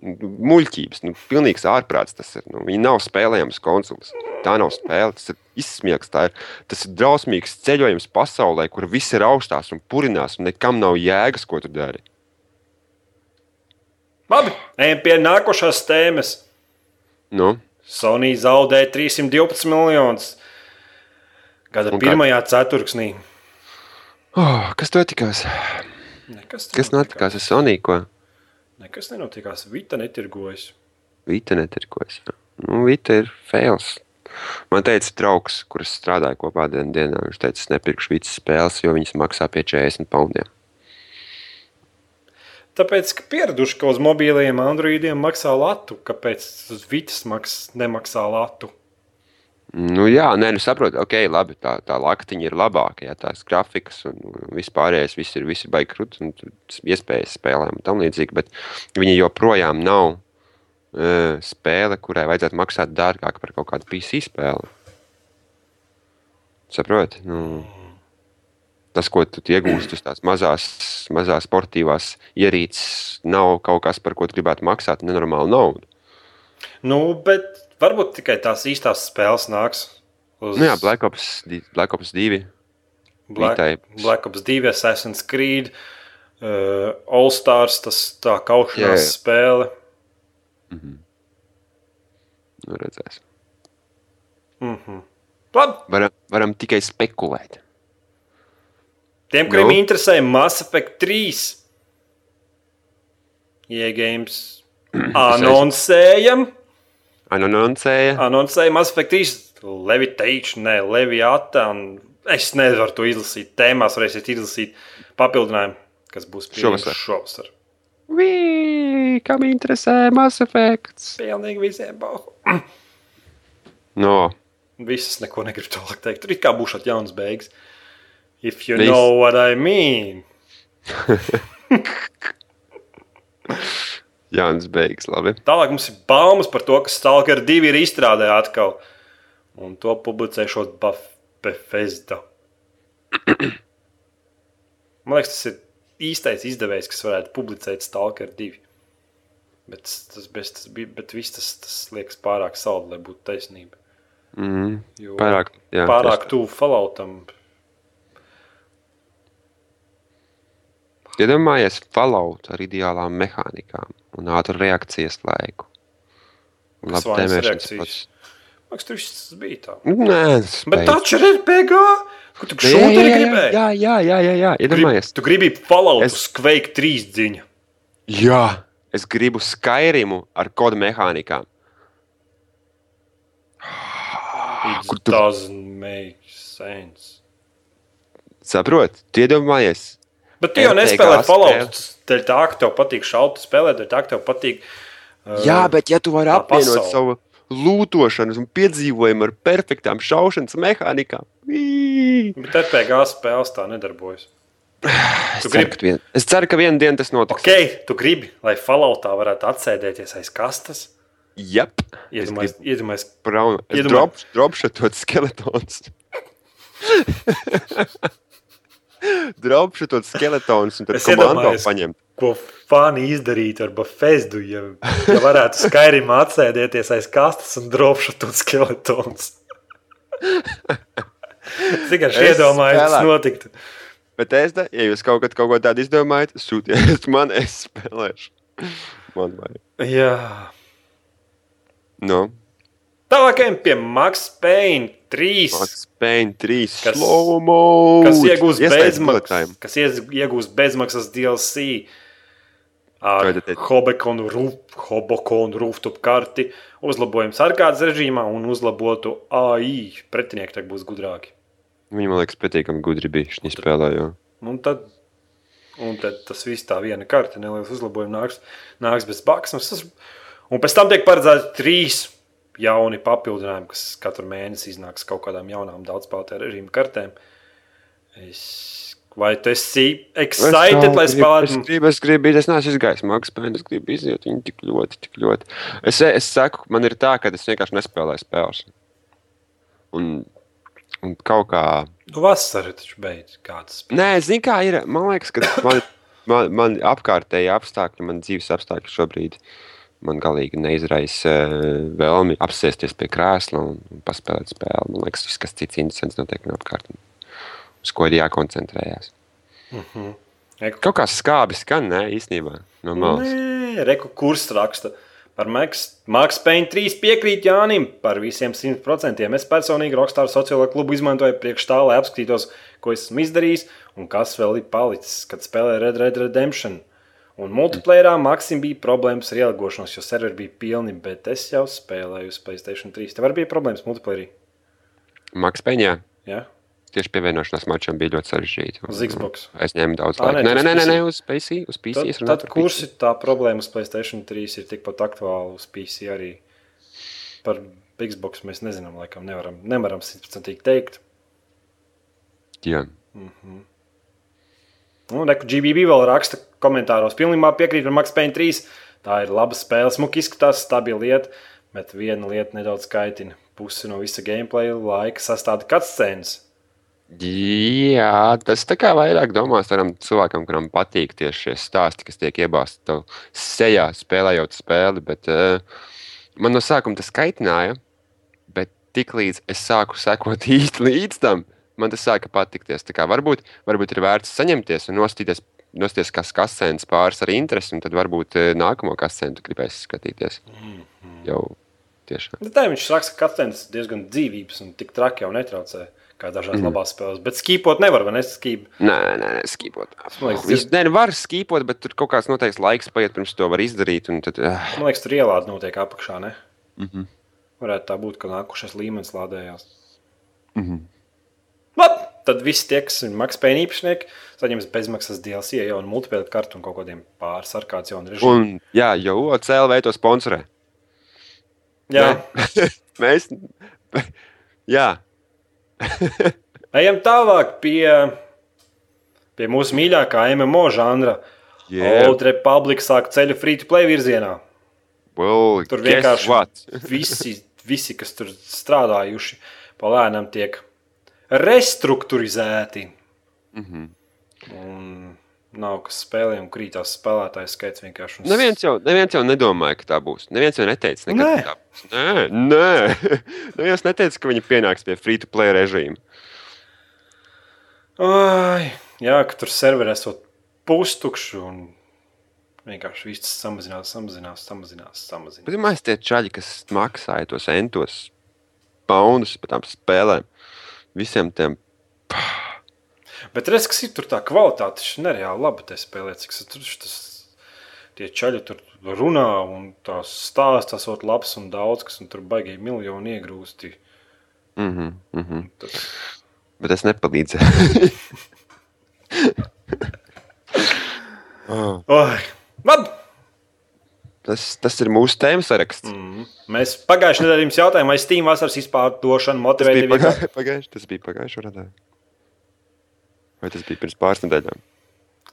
muļķības. Nu, pilnīgs ārprāts tas ir. Nu, viņi nav spēlējams konsoles. Tā nav spēle. Tas ir izsmiegs. Ir, tas ir drausmīgs ceļojums pasaulē, kur viss ir augstās un purinās, un nekam nav jēgas, ko tu dari. Labi, ejam pie nākošās tēmas. Nu, Sony zaudēja 312 miljonus gada Un kā- pirmajā ceturksnī. oh, kas to tikās? Nekas, Kas notikās ar Sonīko? Nekas nenotikās. Vita netirgojas. Vita netirkojas. Nu, Vita ir fails. Man teica, draugs, kurš strādāja kopā dienā, dienā viņš teica, es nepirkšu Vitas spēles, jo viņas maksā pie 40 poundiem. Tāpēc, ka pieraduši, ka uz mobiliem Androidiem maksā latu, kāpēc uz Vitas maks, nemaksā latu? Nu, jā, nē, nu saprotu, ok, labi, tā, tā laktiņa ir labāka, ja tās grafikas un vispārējais, viss ir, viss ir baigi krūtis un iespējas spēlēm un tam līdzīgi, bet viņa joprojām nav uh, spēle, kurai vajadzētu maksāt dārgāk par kaut kādu PC spēli. Saproti? Nu, tas, ko tu iegūsti uz tās mazās, mazās sportīvās ierīces, nav kaut kas, par ko tu gribētu maksāt nenormālu naudu. Nu, bet varbūt tikai tās īstās spēles nāks. Uz Nu, jā, Black Ops, Black Ops 2. Black, Vitai. Black Ops 2, Assassin's Creed, uh, All Stars, tas tā kaušanās Jā, jā. spēle. Nu, redzēs. Labi, Varam, varam tikai spekulēt. tiem, kuriem Nu? interesē Mass Effect 3, iegājums anoncējam. Anoncēja. Anoncēja Mass Effect 3, Levitation, ne Leviata. Es nevaru to izlasīt. Tēmās varēsiet izlasīt papildinājumu, kas būs Šovasar. šovasar. Vī, kam interesē Mass Effect? Pilnīgi visiem bohu. No, Visas neko negribu tālāk teikt. Tur it kā būs šāds jauns beigas. If you Viss. know what I mean. [laughs] Jānis Beigs, labi. Tālāk mums ir baumas par to, ka Stalker 2 ir izstrādē atkal. Un to publicēšot Baf- Bethesda. Man liekas, tas ir īstais izdevējs, kas varētu publicēt Stalker 2. Bet tas, bez, tas, bija, bet viss tas, tas liekas pārāk saldi, lai būtu taisnība. Mm, Jo pārāk, jā, pārāk tuvu Falloutam. Iedomājies Fallout ar ideālām mehānikām un ātru reakcijas laiku. Labi tēmēšanas process. Man liekas, viss bija tā. Nē, tas Bet beidz. taču ir RPG. Kur tu jā, gribēji? Jā, jā, jā, jā, jā. iedomājies. Tu gribi Fallout Es- Quake 3 dziņu. Jā, es gribu Skyrimu ar kodu mehānikām. It tu- doesn't make sense. Saproti? Tu iedomājies, Bet tu jau nespēlē spēle. Fallout. Dēļ tā, ka tev patīk šaut spēlēt, dēļ tā, ka tev patīk. Uh, Jā, bet ja tu vari apvienot pasaule. savu lūtošanas un piedzīvojumu ar perfektām šaušanas mehānikām! Bet RPG spēles tā nedarbojas. [sighs] es, Tu ceru, gribi- vien, es ceru, ka vienā dienā tas notiks. Ok, tu gribi, lai Falloutā varētu atsēdēties aiz kastes. Jep, es Iedomājies, gribu iedomājies braun, es Iedomā- drop, [laughs] [laughs] skeletons. dropšotot skeletons un tad iedomājos. paņemt. ko fani izdarītu ar Bafezdu, ja, ja varētu Skyrim atsēdēties aiz kastes un to skeletons. Tikai es Es iedomājos, spēlētu. notiktu. Bet es, da, ja jūs kaut, kad, kaut ko tādu izdomājat, sūtiet man, es spēlēšu. Man vajag. Jā. No, Tālākajam pie Max Payne 3. Max Payne 3 Kas- kas iegūs bezmaksas, kas iegūs bezmaksas DLC ar rūp- Hobokonu rooftop karti, uzlabojums ārkārtas režīmā un uzlabotu AI. Pretinieki tagad būs gudrāki. Viņi man liekas, patīkami gudri bija šī spēlē. Jo. Un tad, un tad tas viss tā viena karte, neliels uzlabojums nāks, nāks bez baksnes. Tas- Un pēc tam tiek paredzēti trīs jauni papildinājumi, kas katru mēnesi iznāks kaut kādām jaunām režīmu kartēm. Es, vai tu esi excited, lai Es spēlētu? gribu, es gribu, es neesmu izgājis Max Payne, es gribu iziet viņu tik ļoti, tik ļoti. Es, es saku, man ir tā, ka es vienkārši nespēlēju spēles. Un, un kaut kā. Nu, vasara taču beidz kāds. Nē, zini, kā ir. Man liekas, ka man, man, man apkārtēji apstākļi, man dzīves apstākļi šobrīd man galīgi neizraisa eh, vēlmi apsēsties pie krēsla un, paspēlēt spēli. Man liekas, viss kas cits interesants notiek no apkārt. Uz ko ir jākoncentrējas. Eko- Kaut kā skābi skan, nē, īstenībā. No malas. Nē, reku kurs raksta. Par Max, Max Payne 3 piekrīt Jānim par visiem 100%. Es personīgi Rockstar sociālo klubu izmantoju priekš tā, lai apskatītos, ko esmu izdarījis un kas vēl ir palicis, kad spēlēju Red Red Redemption. Un multiplayerā Maksim bija problēmas ar ielgošanos, jo serveri bija pilni, bet es jau spēlēju uz Playstation 3. Tev arī bija problēmas multiplayerī? Maks Peņā. Ja? Tieši pievienošanās mačam bija ļoti sarežģīta. Uz Xbox. Es ņēmu daudz laika. nē, Nē, nē, nē, uz nē, PC. uz PC. Uz PC Tad, tad kurs ir tā problēma uz Playstation 3 ir tikpat aktuāla uz PC arī. Par Xbox mēs nezinām, laikam nevaram, nevaram simtprocentīgi teikt. Jā. Un Reku GBB vēl raksta komentāros. Pilnībā piekrīt par Max Payne 3. Tā ir laba spēle, smuki izskatās, stabila lieta, bet viena lieta nedaudz kaitina. Pusi no visa gameplay laika sastāvda cutscenes. Jā, tas tā kā vairāk domās tam cilvēkam, kuram patīk tieši šie stāsti, kas tiek iebāzti tev sejā, spēlējot spēli. Bet, uh, man no sākuma tas kaitināja, bet tiklīdz es sāku sekot [laughs] īsti līdz tam, man tas sāka patikties. Kā Varbūt, varbūt ir vērts saņemties un nostīties, nostīties kas kasēns pāris ar interesi, un tad varbūt eh, nākamo kasēnu gribēs skatīties. Jau tiešām. Bet tā viņš raksta, ka cutscenes diezgan dzīvības un tik traki jau netraucē. Kā dažās mm. labās spēlēs. Bet skīpot nevar, vai ne? Skīp. Nē, nē, nē skīpot. Liekas, Viņš nē, var skīpot, bet tur kaut kāds noteikts laiks paiet, pirms to var izdarīt. Tad, uh, Man liekas, tur ielāde notiek apakšā. Ne? mm -hmm. Varētu tā būt, ka nākušais līmenis lādējās. Mhm. Labi, tad visi tie, kas ir Payne īpašnieki, saņems bezmaksas DLC jau multiplayer kartu un kaut kādiem pāris ar kāds jaunu režīmu. Un, jā, jau CLV to sponsorē. Jā. [laughs] Mēs. Jā, ejam tālāk pie, pie mūsu mīļākā MMO žanra. Yeah. Old Republic sāk ceļu free to play virzienā. well, Tur vienkārši visi, visi, kas tur strādājuši, palēnām tiek restruktūrizēti. Mm -hmm. Un nav kas spēlē, un krītās spēlētāju skaits vienkārši. un Neviens jau, neviens jau nedomāja, ka tā būs. Neviens jau neteica, nekad, Nē. ka tā būs. Nē, nē. [laughs] neviens neteica, ka viņi pienāks pie free to play režīma. Ai, jā, ka tur serveri esot pustukši un vienkārši viss samazinās, samazinās, samazinās. samazinās. Mēs tie čaļi, kas maksāja tos entos poundus par tām spēlēm, visiem tiem. Bet redz, kas ir tur tā kvalitāte, tas ir nereāli labi te spēlēt, cik tur tas. Tie čaļi tur runā, un tās stāsts tas ir labs un daudz, kas un tur baigīgi miljoni iegrūsti. Mm -hmm, mm -hmm. Tas, Bet tas nepalīdzēja. [laughs] oh, Oi, labi! Tas, tas ir mūsu tēmas saraksts. Mm. Mēs pagājušajā nedēļā jums jautājām, vai Steam vasaras izpārdošana motivē tevi pagājušajā pagājuš, tas bija pagājušā gadā. Vai tas bija pirms pāris nedēļām?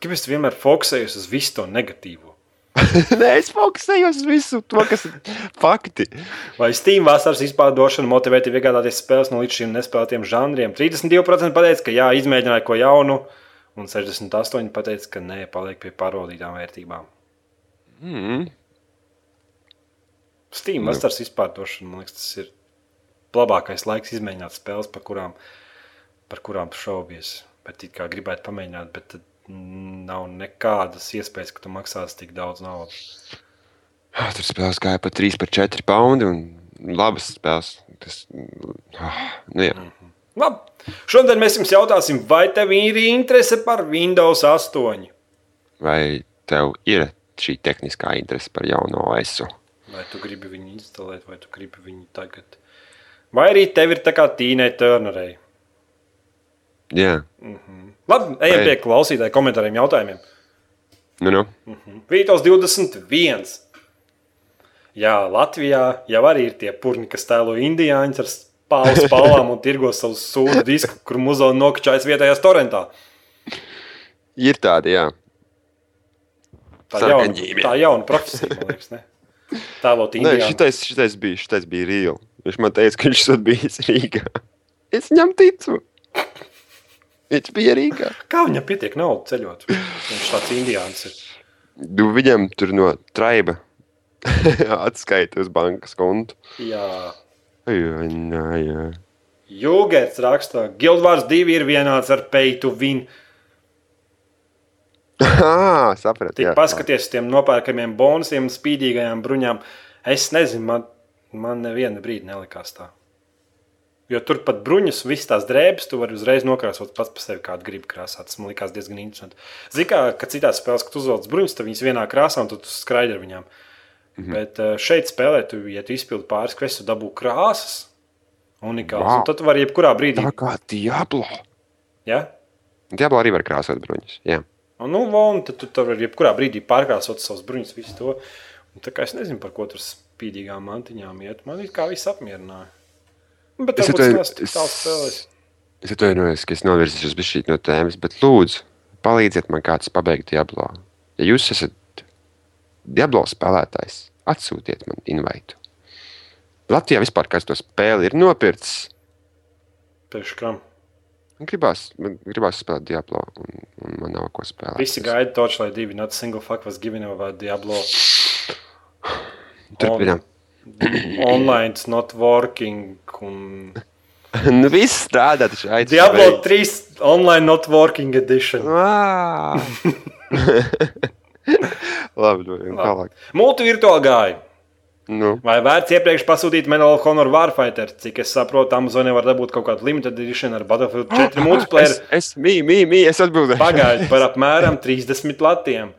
Kāpēc tu vienmēr fokusējies uz visu to negatīvo? [laughs] Nē, es fokusējos uz visu to, kas ir fakti. Vai Steam vasaras izpārdošana motivē tevi iegādāties spēles no līdz šim nespēlētiem žanriem? 32% pateica, ka jā, izmēģināja ko jaunu, un 68% pateica, ka nē, paliek pie pārvaldītām vērtībām. Mm. Steam Nu. vasaras izpārdošana, man liekas, tas ir labākais laiks izmēģināt spēles, par kurām, par kurām šaubies. Bet it kā gribētu pamēģināt, bet tad nav nekādas iespējas, ka tu maksāsi tik daudz naudas. Ah, Tur spēlēs gāja pa 3, par 4 poundu un labas spēles. Tas, ah, nu jā. Labi. Šodien mēs jums jautāsim, vai tev ir interese par Windows 8? Vai tev ir šī tehniskā interese par jauno ESU? Vai tu gribi viņu instalēt, vai tu gribi viņu tagad? Vai arī tev ir tā kā Tīnai Turnerei? Jā, Labi, ejam Vai- pie klausītāju komentāriem, jautājumiem. nu, nu. Vītos 21. Jā, Latvijā jau arī ir tie purni, kas tēlo indiāņus ar spālu [laughs] spālām un tirgo savu sūdu disku, kur muzeja nokačājas vietējās torrentā. Ir tādi, jā. Tā jauna, Sarkaņģīmie. tā jauna profesija, man liekas. Ne? [laughs] [laughs] Tēlot Nē, šitais, šitais bija, šitais bija real. Viņš man teica, ka viņš esat bijis Rīgā. [laughs] Es viņam ticu. Viņš bija Rīgā. Kā viņam pietiek naudu ceļot? Viņš tāds indiāns ir. Nu, viņam tur no traiba [laughs] atskaita uz bankas kontu. Jā. Jā, jā, jā. Jūgēts rakstā, Guildvārs 2 ir vienāds ar to win. [laughs] Ah, sapratu. Tik jā. paskaties uz tiem nopērkamiem bonusiem, spīdīgajām bruņām. Es nezinu, man, man neviena brīdi nelikās tā. Jo tur pat bruņas, visas tās drēbes, tu vari uzreiz nokrāsot pats par sevi, kādu gribi krāsāt. Tas man likās diezgan interesanti. Zini, kā ka citās spēlēs, kad uzvelc bruņas, tad viņas vienā krāsā un tu skraidi ar viņām. Mm -hmm. Bet eh, šeit spēlē, tu, ja tu izpildi pāris kvestu, dabū krāsas. Unikāls. Wow. Wow. Tad tu vari jebkurā brīdī. Tā kā Diablo. Ja? Diablo arī var krāsot bruņus. Jā. Un, nu, un tad tu tur vari jebkurā brīdī pārkrāsot savus bruņus, visu to. Un, tā kā es nezinu, par ko tur spīdīgām mantiņām iet. Man it kā viss apmierināja. Bet Es tāls spēlēs. Es atvainojos, ka es novirzīšos bišķīt no tēmas, bet lūdzu, palīdziet man kāds pabeigt Diablo. Ja jūs esat Diablo spēlētājs, atsūtiet man invaitu. Latvijā vispār kāds to spēli ir nopircis. Pēc kam. Gribās, gribās spēlēt Diablo, un, un man nav ko spēlēt. Visi gaida Torchlight 2, not a single fuck was given over Diablo. Turpinām. Online it's not working. Un... [laughs] nu, viss strādā, taču aicinu. Diablo 3 online not working edition. [laughs] [laughs] Labi, nu, tālāk. Multivirtuāli gāja. Nu, Vai vērts iepriekš pasūtīt Medal of Honor Warfighter? Cik es saprotu, Amazonē var dabūt kaut kādu limited edition ar Battlefield 4 multiplayer. es, es, mī, mī, mī, es atbildēju. Pagaidiet par apmēram 30 latiem.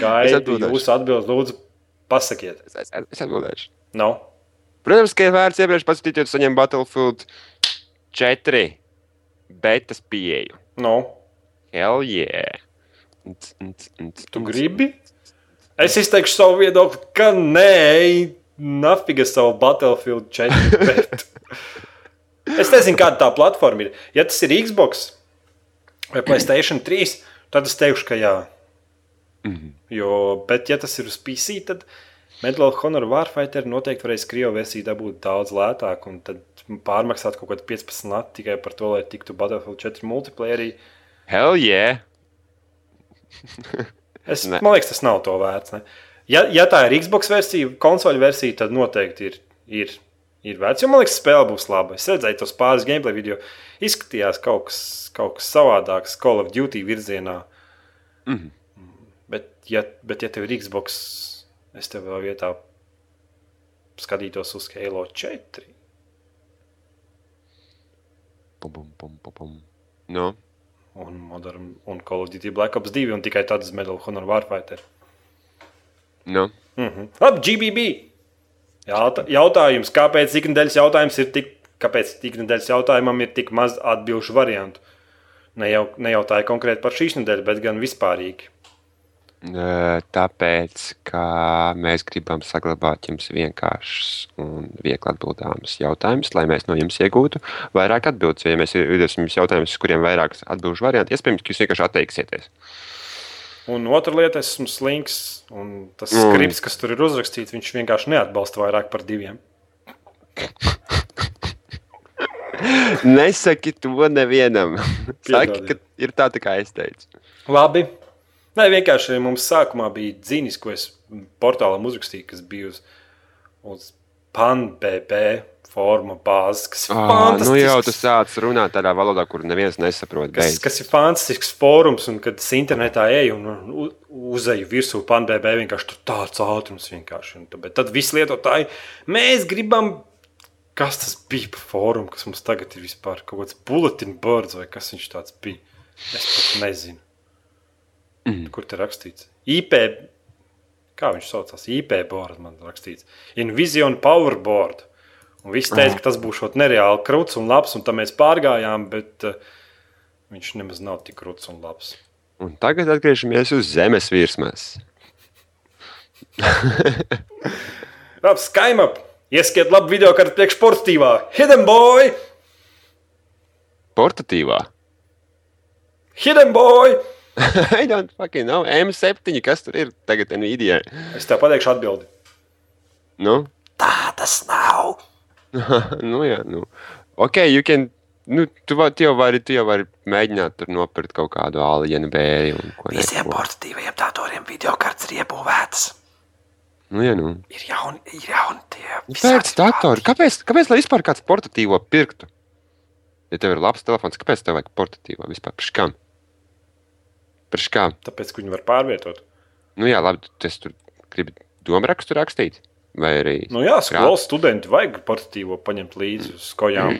Gaidu jūsu atbildi, lūdzu, pasakiet. Es, es, es atbildēšu. No. Protams, ka ir vērts iepriekš pasūtīt, jo tu saņem Battlefield 4 betas pieeju. No. Hell yeah! Tu gribi? Es izteikšu savu viedokli, ka nē, nafiga savu Battlefield 4. [laughs] Bet... es nezinu, kāda tā platforma ir. Ja tas ir Xbox vai Playstation 3, tad es teikšu, ka jā. Mhm. Jo, bet, ja tas ir uz PC, tad Medal of Honor Warfighter noteikti varēs Krievu versiju dabūt daudz lētāk, un tad pārmaksāt kaut kādu 15 lati tikai par to, lai tiktu Battlefield 4 multiplayerī. Hell yeah! Es, Ne. man liekas, tas nav to vērts. Ne? Ja, ja tā ir Xbox versija, konsoļu versija, tad noteikti ir, ir, ir vērts. Jo man liekas, spēle būs laba. Es redzēju tos pāris gameplay video. Izskatījās kaut kas, kaut kas savādāks, Call of Duty virzienā. Mhm. Bet, ja, bet, ja tev ir Xbox, es tev vēl vietā skatītos uz Halo 4. Pum, pum, pum, pum, pum. Nu, Un, Modern, un Call of Duty Black Ops 2 un tikai tādas Medal of Honor Warfighter. Nu. Mhm. Ap, GBB. Jautā, jautājums, kāpēc ikdienas jautājums ir tik, kāpēc ikdienas jautājumam ir tik maz atbildžu variantu? Ne jau, nejautāju konkrēti par šīs nedēļas, bet gan vispārīgi. Tāpēc, ka mēs gribam saglabāt jums vienkāršus un viegli atbildāmus jautājumus, lai mēs no jums iegūtu vairāk atbildes. Jo, ja mēs iedosim jums jautājumus, uz kuriem ir vairākas atbildžu varianti, iespējams, ka jūs vienkārši atteiksieties. Un otra lieta, es esmu slinks, un tas Mm. skripts, kas tur ir uzrakstīts, viņš vienkārši neatbalsta vairāk par diviem. [laughs] Nesaki to nevienam. [laughs] Saki, ka ir tā, tā kā es teicu. Labi. Nē, vienkārši mums sākumā bija dzīnis, ko es portālam uzrakstīju, kas bija uz, uz PANBB forma bāzes, kas ir Ah, nu jau tu fantastisks. sāc runāt tādā valodā, kur neviens nesaprot. kas, Beidz. kas ir fantastisks fórums, un kad es internetā eju un uzeju virsū PANBB, vienkārši tur tāds ātrums vienkārši. Un, bet tad visi lietotāji, mēs gribam, kas tas bija par fórumu, kas mums tagad ir vispār kaut kāds bulletin boards vai kas viņš tāds bija. Es pat nezinu. Mm. Kur te rakstīts? IP, kā viņš saucās? IP board man rakstīts. Invision Powerboard. Un viss teica, ka tas būs nereāli krūts un labs, un tā mēs pārgājām, bet uh, viņš nemaz nav tik krūts un labs. Un tagad atgriežamies uz zemes virsmas. [laughs] Labi, Skype! Ieskiet labu video, kā priekš sportīvā. Hidden boy! Portatīvā. Hidden boy! [laughs] I don't fucking know. M7, kas tur ir tagad Nvidia? Es tev pateikšu atbildi. Nu, Tā tas nav! [laughs] nu jā, nu. Ok, you can. Nu, tu, va, tu, jau vari, tu jau vari mēģināt tur nopirkt kaut kādu alienu ko Visiem portatīviem datoriem video kartes ir iebūvētas. Nu, jā, nu. Ir jauni, ir jauni tie Pēc datora. Kāpēc, kāpēc lai vispār kāds portatīvo pirktu? Ja tev ir labs telefons, kāpēc tev vajag portatīvo vispār? Priekš kam? Priekš kā? Tāpēc, ka viņi var pārvietot. Nu, jā, labi, tas tur gribi domu rakstu rakstīt. Vai arī. Nu, jā, skolas studenti vajag portatīvo paņemt līdzi uz kojām.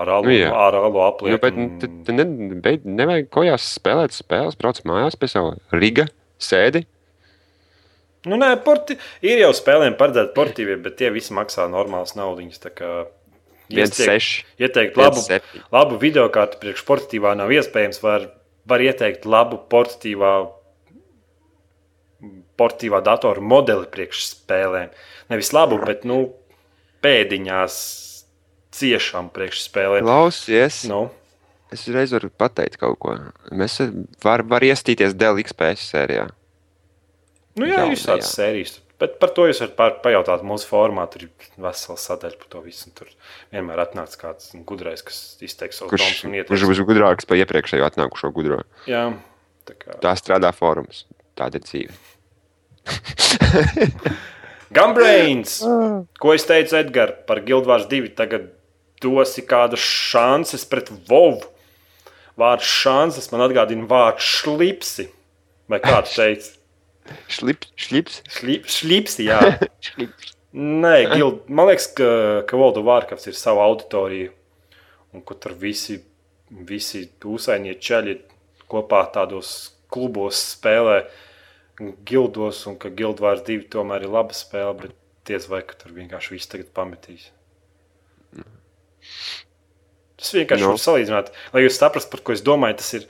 Ar alu, Nu, ar alu Nu, aplieku. bet tad tad ne, beid, nevajag kojās spēlēt spēles, brauc mājās pie sava Riga, sēdi. Nu, nē, porti... ir jau spēlēm paredzēti portīvie, bet tie visi maksā normālas naudas. Ieteikt viens labu, septiņi. labu video kārtu priekš portatīvā nav iespējams. Var, var ieteikt labu portatīvā, portatīvā datora modeli priekš spēlēm. Nevis labu, bet nu, pēdiņās ciešām priekš spēlēm. Klausies, Nu, es reiz varu pateikt kaut ko. Mēs varam var iestīties Dell XPS sērijā. nu jā, Jaunajā. ir tādas sērijas. Bet par to jūs varat pajautāt mūsu formā. Tur ir vesela sadaļa par to visu. Tur vienmēr atnāks kāds gudrais, kas izteiks savu Kurš, domu un kurš ieteiks. būs gudrāks par iepriekšējo atnākušo gudro? Jā, tā kā. Tā strādā fórums. Tāda ir dzīve. [laughs] Gumbrains! Ko es teicu, Edgars, par Guildvārs 2? Tagad dosi kādas šansas pret Vovu. Vārds šansas man atgādina vārdu šlipsi. Vai kā tu teici? [laughs] Šlips, Šlip, šlipsi, jā. [laughs] šlips. Nē, Gild, man liekas, ka, ka of Warcraft ir sava auditorija. Un ka tur visi, visi ūsainie ceļi kopā tādos klubos spēlē, gildos, un ka Guildvārs 2 tomēr ir laba spēle, bet diez vai ka tur vienkārši viss tagad pametīs. Tas vienkārši Nu. no. var salīdzināt, lai jūs saprastu, par ko es domāju. Tas ir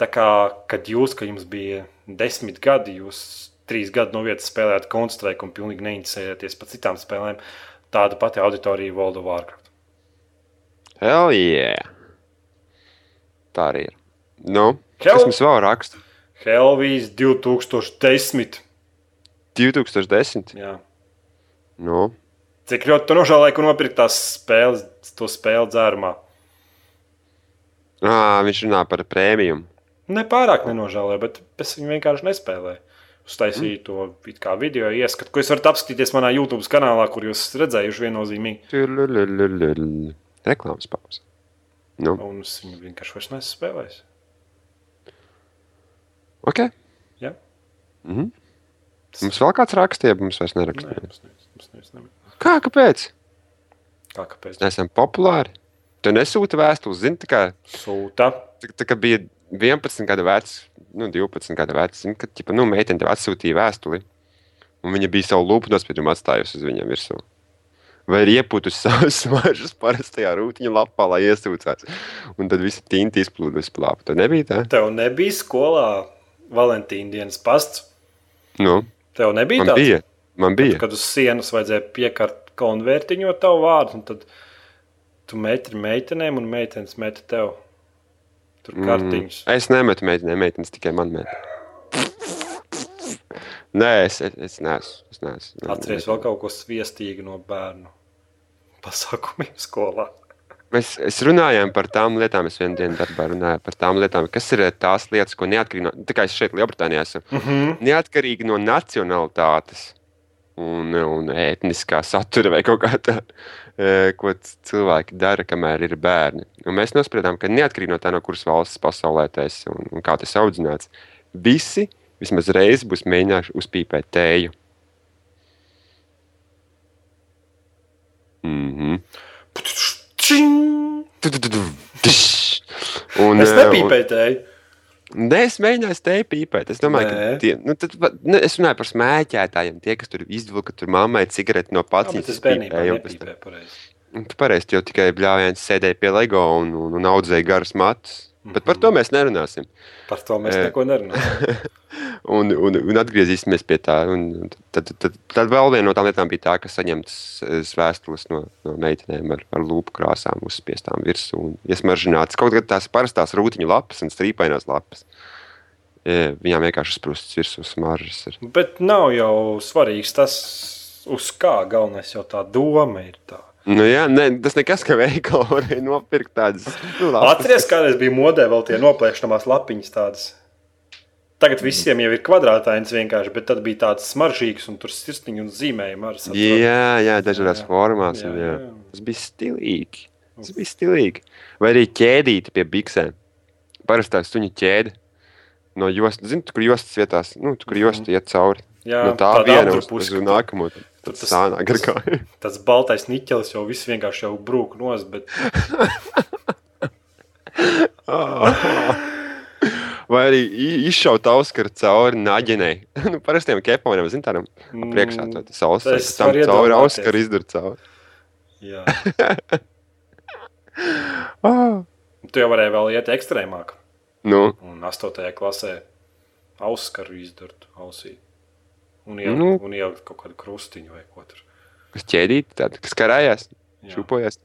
tā kā, kad jūs, kad jums bija desmit gadi, jūs trīs gadu no vietas spēlējāt Counter-Strike un pilnīgi neinteresējāties par citām spēlēm. Tāda pati auditorija World of Warcraft. Hell yeah! Tā arī ir. Nu, Hell- kas mums vēl raksta? Helvijas 2010. 2010. Jā. Nu, Cik ļoti tu nožēloji, ka nopirkt tās spēles, to spēli dzērumā? ā, viņš runā par prēmiju. Ne pārāk nenožēloju, bet es viņu vienkārši nespēlēju. Uztaisīju mm. to video ieskatu, ko jūs varat apskatīties manā YouTube kanālā, kur jūs redzējuši viennozīmīgi. Reklāmas pauze. Nu, Un es viņu vienkārši vairs neesmu spēlējis. ok. Ja? Mhm. Mums vēl kāds rakstīja, mums vairs Nē, neraksta. mums nevis, mums nevis, nevis. Kā, kāpēc? Kā kāpēc? Esam populāri. Tu nesūti vēstules, zini, tā kā, Sūta. tā, tā kā bija 11 gadu vecs, nu, 12 gadu vecs, zini, kad, ķipa, nu, meitene tev atsūtīja vēstuli, un viņa bija savu lūpu nospiedumu atstājusi uz viņam virsū. Vai ir iepūtusi [laughs] savus smaržus parastajā rūtiņa lapā, lai iesūcās. Un tad viss tinti izplūda uz plāpu. Tad nebija tā? Tev nebija skolā Valentīna dienas pasts. Nu, Tev nebija man tāds, bija. Man bija. kad uz sienas vajadzēja piekart konvertiņot tavu vārdu, un tad tu meti meitenēm, un meitenes meta tev. Tur kartiņus. Mm. Es nemetu meitenēm, meitenes tikai man met. Nē, es, es, es neesmu. Es neesmu. Atceries vēl kaut ko sviestīgu no bērnu pasākumiem skolā. Mēs, runājām par tām lietām, es vienā dienā darbā runāju par tām lietām, kas ir tās lietas, ko neatkarīgi no, tā kā es šeit Lielbritānijā esmu, Mm -hmm. neatkarīgi no nacionalitātes un, un etniskā satura vai kaut kā tā, eh, ko cilvēki dara, kamēr ir bērni. Un mēs nospriedām, ka neatkarīgi no tā, no kuras valsts pasaulē tas un, un kā tas audzināts, visi vismaz reizi būs mēģinājuši uzpīpēt tēju. Mhm. Tu, Un, Es eh, nepīpēju tēju. Nē, es mēģināju stēju pīpēt. Es domāju, Nē. ka tie, nu, tad, ne, es runāju par smēķētājiem, tie, kas tur izvilka tur mammai cigareti no es bērnībā nepīpēju pareizi. Tu pareizi, jau tikai bļāviens sēdēja pie LEGO un, un, un audzēja garus matus. Bet par to mēs nerunāsim. Par to mēs Eh. neko nerunājam. [laughs] Un, un, un atgriezīsimies pie tā. Un, tad, tad, tad vēl viena no tām lietām bija tā, ka saņemtas eh, vēstules no, no meitenēm ar, ar lūpu krāsām uzspiestām virsū un iesmaržinātas. Kaut gan tās parastās rūtiņu lapas un strīpainās lapas. Eh, Viņām vienkārši uzsprūstas virsū smaržas. Ir. Bet nav jau svarīgs tas, uz kā galvenais jau tā doma ir. Tā. Nu, jā, ne, tas nekas, ka veikalā [laughs] varēja nopirkt tādas nu. Atcerieties, kādreiz bija modē vēl tie noplēšanās lapiņas tādas. Tagad visiem jau ir kvadrātains vienkārši, bet tad bija tāds smaržīgs un tur sirsniņš un zīmējumi ar savu. Jā, jā, dažādās Jā. formās. Jā, jā. jā. Tas bija stilīgi. Tas bija stilīgi. Vai arī ķēdīte pie biksēm. Parastā suņa ķēde. no jostas, zini, tu, kur jostas vietās, nu, kur josta iet cauri. Jā, no tā viena uz, uz ka nākamo. Tad tas- sānā gar kāju. Tas baltais niķelis jau viss vienkārši jau brūk nost, bet [laughs] Vai arī izšaut auskaru cauri naģenei. [laughs] nu, parastiem keponiem, zini, tādam priekšā to. Mm, es Tam cauri auskaru izdara cauri. jā. [laughs] Ah. tu jau varēji vēl iet ekstrēmāk. Nu, Un 8. klasē auskaru izdurt ausī. Un ielikt, Nu. un ielikt kaut kādu krustiņu vai ko tur. kas ķēdīt, tāda, kas karājās, Jā. šūpojas.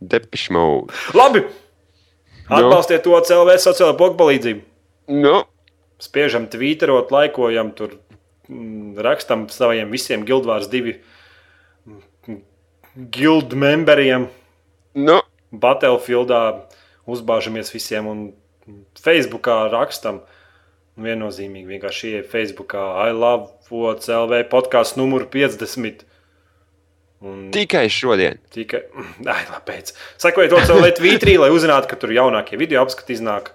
Depiš mode. Labi! Atbalstiet to CLV sociālo bloku palīdzību. Nu, Spiežam, tvīterot, laikojam, tur mm, rakstam saviem visiem Guildvārs divi mm, guild memberiem. nu, Battlefieldā uzbāžamies visiem un Facebookā rakstam. Viennozīmīgi vienkārši ienākt Facebookā I love CLV podkāstu numuru 50. Un tikai šodien. tikai. [laughs] Ai, labi. Sekojiet to CLV tvītrī, lai uzzinātu, ka tur jaunākie video apskati iznāk.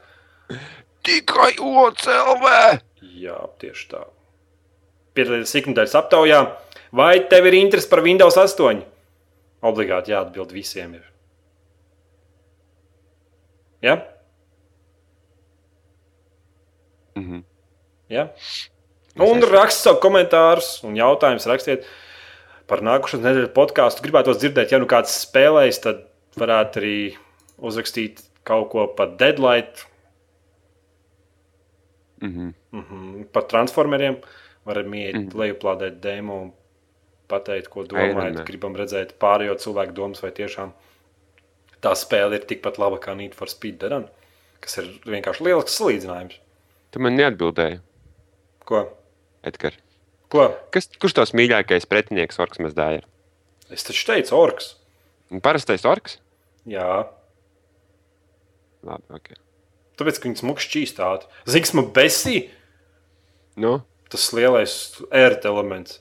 Tikai OCLV! Jā, tieši tā. Piedalīties ikdienas aptaujā. Vai tev ir interese par Windows 8? Obligāti jāatbild visiem. Ir. Ja? Mhm. Ja? Un rakstiet savu komentārus un jautājumus rakstiet par nākošās nedēļas podkāstu. Gribētu dzirdēt, ja nu kāds spēlējis, tad varētu arī uzrakstīt kaut ko par deadline, Mhm. Mhm, Par transformeriem varam iet, mm. lejuplādēt demo un pateikt, ko domājat. Man. Gribam redzēt pārējo cilvēku domas, vai tiešām tā spēle ir tikpat laba kā Need for Speed Run, kas ir vienkārši lielisks salīdzinājums. Tu man neatbildēji, Ko? Edgars. Ko? Kas, kurš tavs mīļākais pretinieks orks mazdā ir? Es taču teicu, orks. Parastais orks? Jā, Labi, ok. tāpēc, ka viņas mukšķi čīstāti. Zigsma besī, Nu, tas lielais ērt elements.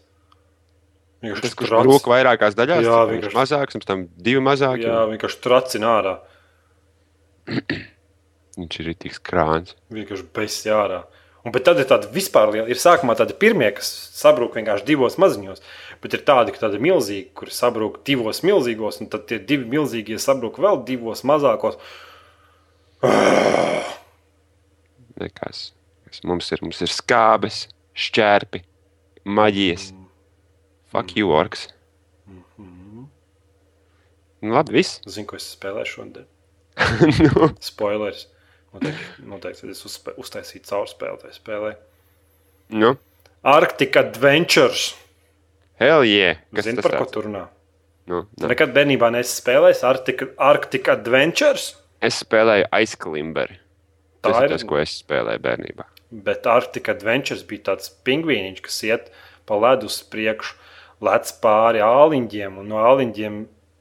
Vienkārši tas, kurš brūk vairākās daļās, Jā, vienkārši- mazāks, un tam divi mazāki. Jā, un vienkārši tracina ārā. [clears throat] Viņš ir tik krāns. vienkārši bez jārā. Un, bet tad ir tādi vispār lieli. Ir sākumā tādi pirmie, kas sabrūk vienkārši divos maziņos, bet ir tādi, ka tādi milzīgi, kuri sabrūk divos milzīgos, un tad tie divi milzīgie sabrūk vēl divos mazākos. [sighs] Nekas. Kas Mums ir, mums ir skābes, šķērpi, maģijas. Fuck you, orks. Nu, labi, viss. Zinu, ko es spēlēju šodien. [laughs] nu, Spoilers. Noteikti, noteikti es uztaisīju caurspēli tajā spēlē. nu. Arctic Adventures. Hell yeah. Kas Zini, par ko tāds? tur runā? Nu, ne. Nekad bērnībā neesi spēlējis Arctic, Arctic Adventures. Es spēlēju aizkalimberi. Tā Tas ir tas, ko es spēlēju bērnībā. Bet Arctic Adventures bija tāds pingvīniņš, kas iet pa ledu uz priekšu, lec pāri āliņģiem, un no āliņģiem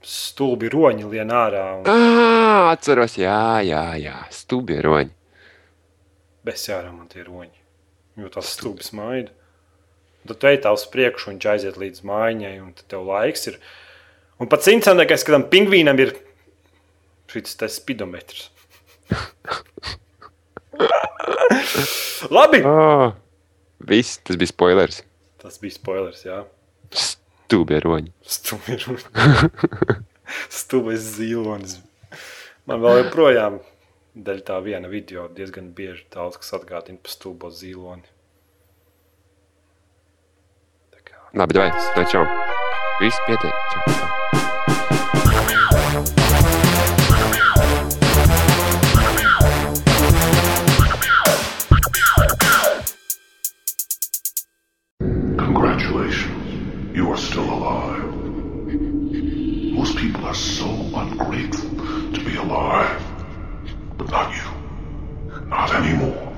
stulbi roņi lien ārā. Un Ah, atceros, jā, jā, jā. stūbieroņi. bez jārā man tie roņi. Jo tas stulbi smaida. Tad tu ej tā uz priekšu un aiziet līdz mājiņai, un tad tev laiks ir. Un pats interesantākais, ka tam pingvīnam ir šis spidometrs. [laughs] Labi! Oh, viss, tas bija spoilers. Tas bija spoilers, jā. Stūbieroņi. Stūmīgs. Stūmīgs zilonis. Man vēl joprojām daļa tā viena video diezgan bieži daudz kas atgādina par stūbo kā- Labi, vai tā čau. Viss pietiek. Čau. you are still alive. Most people are so ungrateful to be alive, but not you. Not anymore.